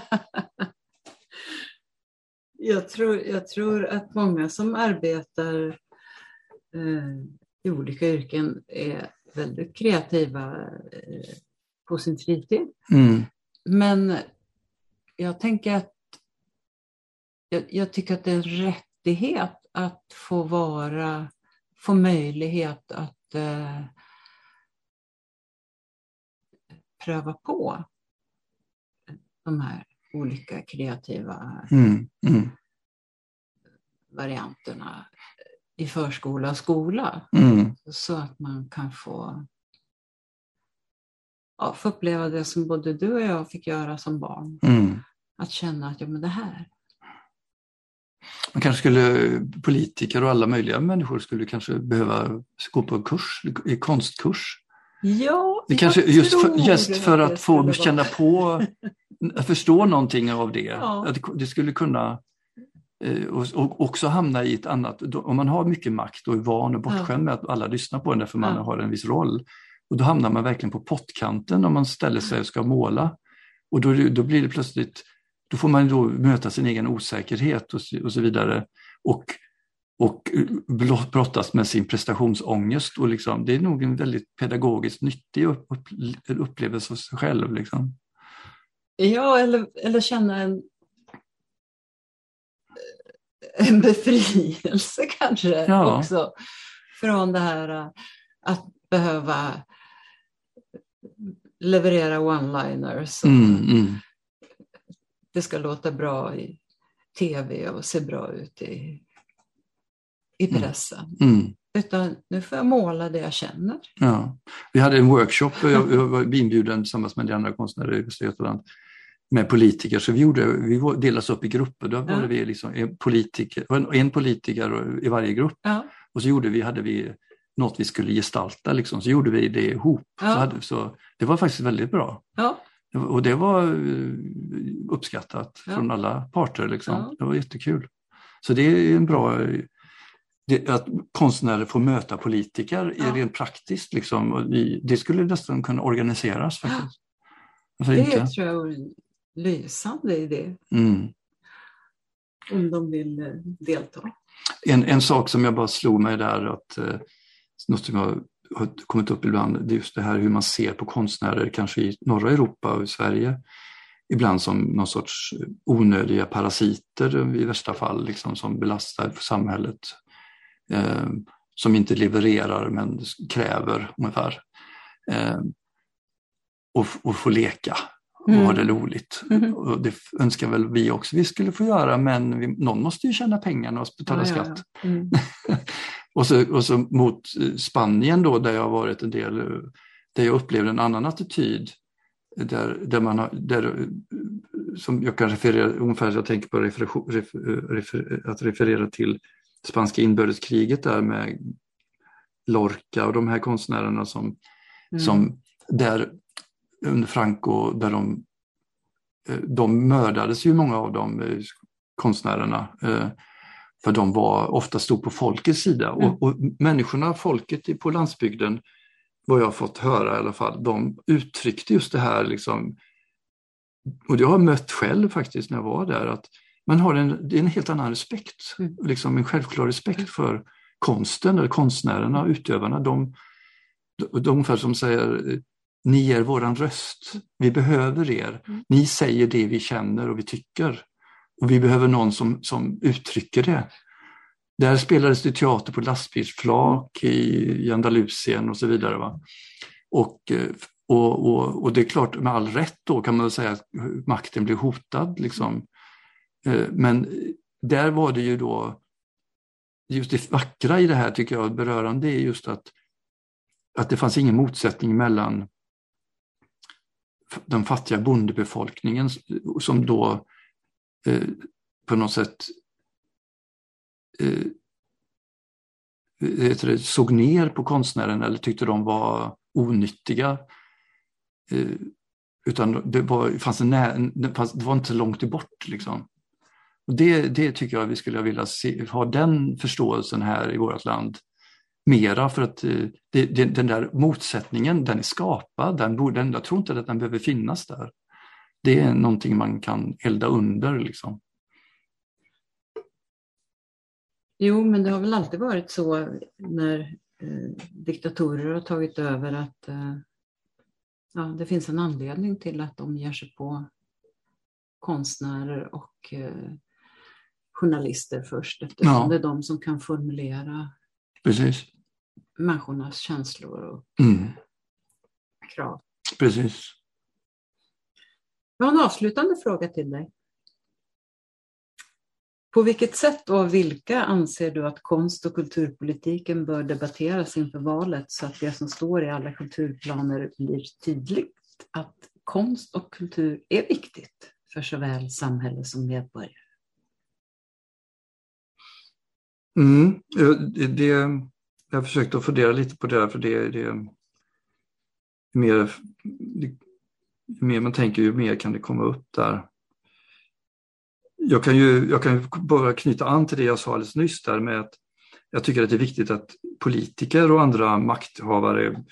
jag, tror, jag tror att många som arbetar eh, i olika yrken är väldigt kreativa eh, på sin fritid. Mm. Men jag tänker att jag, jag tycker att det är en rättighet att få vara, få möjlighet att eh, pröva på de här olika kreativa Mm. Mm. varianterna i förskola och skola. Mm. Så att man kan få, ja, få uppleva det som både du och jag fick göra som barn. Mm. Att känna att ja, men det här, Man kanske skulle, politiker och alla möjliga människor skulle kanske behöva gå på en kurs, konstkurs. Ja, Det kanske just för, just för att få känna på, att förstå någonting av det. Ja. Att det, skulle kunna och, och också hamna i ett annat, om man har mycket makt och är van och bortskämd med att alla lyssnar på en därför man Ja. har en viss roll. Och då hamnar man verkligen på pottkanten om man ställer sig och ska måla. Och då, då blir det plötsligt, då får man då möta sin egen osäkerhet och, och så vidare. Och, och eh, brottas med sin prestationsångest. Och liksom, det är nog en väldigt pedagogiskt nyttig upp, upp, upplevelse för sig själv. Liksom. Ja, eller, eller känna en, en befrielse kanske Ja. också. Från det här äh, att behöva leverera one-liners. Mm, mm, Det ska låta bra i tv och se bra ut i, i Mm. pressen. mm. Utan nu får jag måla det jag känner. Ja. Vi hade en workshop jag, jag var inbjuden tillsammans med de andra konstnärer i Västra Götaland med politiker. Så vi, gjorde, vi delades upp i grupper. Då var Ja. vi liksom en, politiker, en, en politiker i varje grupp. Ja. Och så gjorde vi, hade vi något vi skulle gestalta, liksom. så gjorde vi det ihop. Ja. Så hade, så det var faktiskt väldigt bra. Och det var eh, uppskattat från alla parter. Liksom. Det var jättekul. Så det är en bra... Det, att konstnärer får möta politiker Ja. är rent praktiskt. Liksom, det skulle nästan kunna organiseras faktiskt. Varför det inte? tror jag lysande idé. Mm. Om de vill eh, delta. En, en sak som jag bara slog mig där, att, eh, något som jag har kommit upp ibland, det är just det här hur man ser på konstnärer, kanske i norra Europa och i Sverige, ibland som någon sorts onödiga parasiter i värsta fall, liksom, som belastar samhället. Eh, som inte levererar men kräver ungefär. Eh, och, och få leka och mm. ha det roligt. Mm. Och det önskar väl vi också vi skulle få göra men vi, någon måste ju tjäna pengarna och betala ja, skatt. Ja, ja. Mm. och, så, och så mot Spanien då där jag har varit en del, där jag upplevde en annan attityd. Där, där man har, där, som jag kan referera, ungefär jag tänker på refer, refer, refer, att referera till spanska inbördeskriget där med Lorca och de här konstnärerna som, mm. som där under Franco där de, eh, de mördades ju många av de eh, konstnärerna. Eh, för de var ofta stod på folkets sida mm. och, och människorna, folket på landsbygden, vad jag fått höra i alla fall, de uttryckte just det här liksom, och det har jag mött själv faktiskt när jag var där, att man har en, det är en helt annan respekt, mm. liksom en självklar respekt för konsten, eller konstnärerna, utövarna. De, de, ungefär som säger ni är våran röst. Vi behöver er. Mm. Ni säger det vi känner och vi tycker. Och vi behöver någon som, som uttrycker det. Där spelades det teater på lastbilsflak i Andalusien och så vidare. Va? Och, eh, och, och, och, det är klart, med all rätt då kan man säga att makten blev hotad. Liksom. Eh, men där var det ju då, just det vackra i det här tycker jag, berörande, är just att, att det fanns ingen motsättning mellan den fattiga bondebefolkningen som då eh, på något sätt eh, eh det, såg ner på konstnären eller tyckte de var onyttiga. Eh, utan det var, fanns en, det, fanns, det var inte långt bort. Liksom. Och det, det tycker jag vi skulle vilja se, ha den förståelsen här i vårt land mera för att eh, det, det, den där motsättningen den är skapad, den borde, jag tror inte att den behöver finnas där. Det är någonting man kan elda under. Liksom. Jo, men det har väl alltid varit så när eh, diktatorer har tagit över att eh, ja, det finns en anledning till att de ger sig på konstnärer och eh, journalister först eftersom ja. det är de som kan formulera Precis människornas känslor och mm. krav. Precis. Jag har en avslutande fråga till dig. På vilket sätt och av vilka anser du att konst och kulturpolitiken bör debatteras inför valet så att det som står i alla kulturplaner blir tydligt att konst och kultur är viktigt för såväl samhälle som medborgare? Mm, det, jag försökte att fundera lite på det, för det, det är mer, ju mer man tänker, ju mer kan det komma upp där. Jag kan ju jag kan bara knyta an till det jag sa alldeles nyss där med att jag tycker att det är viktigt att politiker och andra makthavare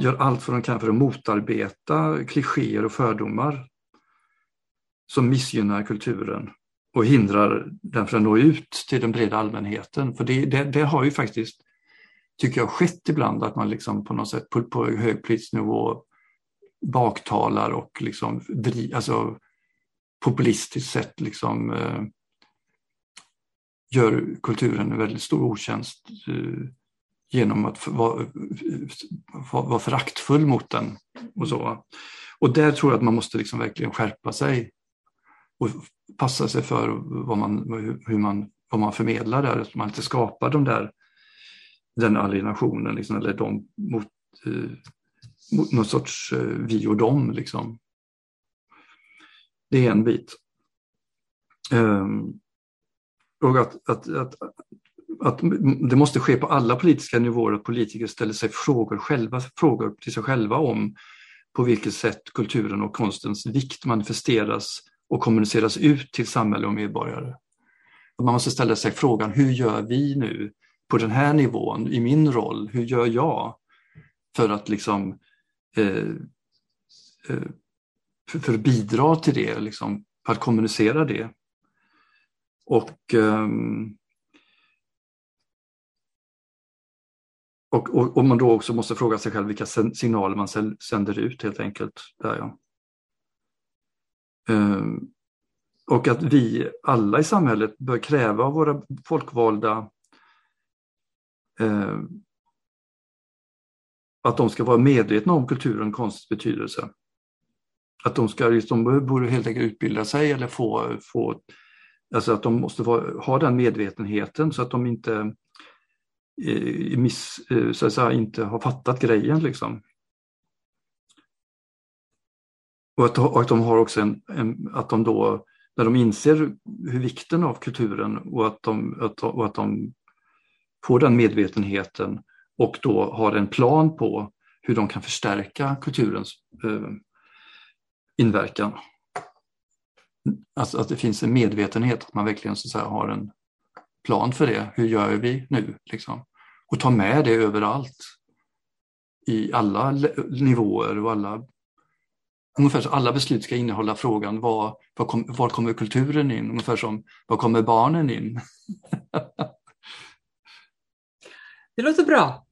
gör allt vad de kan för att motarbeta klichéer och fördomar som missgynnar kulturen och hindrar den från att nå ut till den breda allmänheten. För det, det, det, har ju faktiskt, tycker jag, skett ibland att man liksom på något sätt på, på hög politisk nivå baktalar och liksom dri, alltså populistiskt sett liksom eh, gör kulturen en väldigt stor otjänst eh, genom att vara, var föraktfull mot den. Och, så. och där tror jag att man måste liksom verkligen skärpa sig och passa sig för vad man, hur man, vad man förmedlar där, att man inte skapar de där, den alienationen liksom, eller de mot, eh, mot någon sorts eh, vi och dem. Liksom. Det är en bit. Um, och att, att, att, att det måste ske på alla politiska nivåer att politiker ställer sig frågor själva, frågor till sig själva om på vilket sätt kulturen och konstens vikt manifesteras och kommuniceras ut till samhälle och medborgare. Och man måste ställa sig frågan, hur gör vi nu på den här nivån, i min roll, hur gör jag för att liksom eh, eh, för, för, att bidra till det, liksom, för att kommunicera det. Och, eh, och, och, och, man då också måste fråga sig själv vilka signaler man sänder ut helt enkelt. Där, ja. Eh, och att vi alla i samhället bör kräva av våra folkvalda eh, att de ska vara medvetna om kulturen och konstens betydelse. Att de, ska, de borde helt enkelt utbilda sig eller få, få alltså att de måste vara, ha den medvetenheten så att de inte, eh, miss, eh, så att säga, inte har fattat grejen. Liksom. Och att, och att de har också en, en, att de då, när de inser hur vikten av kulturen och att de, att, och att de får den medvetenheten och då har en plan på hur de kan förstärka kulturens eh, inverkan. Alltså att det finns en medvetenhet, att man verkligen så att säga, har en plan för det. Hur gör vi nu? Liksom? Och ta med det överallt. I alla nivåer och alla Ungefär så alla beslut ska innehålla frågan var, var, kom, var kommer kulturen in? Ungefär som var kommer barnen in? det låter bra.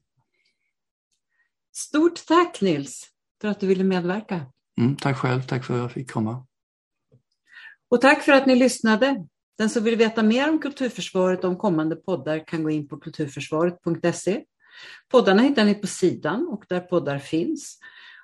Stort tack Nils för att du ville medverka. Mm, tack själv, tack för att jag fick komma. Och tack för att ni lyssnade. Den som vill veta mer om Kulturförsvaret och om kommande poddar kan gå in på kulturförsvaret.se. Poddarna hittar ni på sidan och där poddar finns.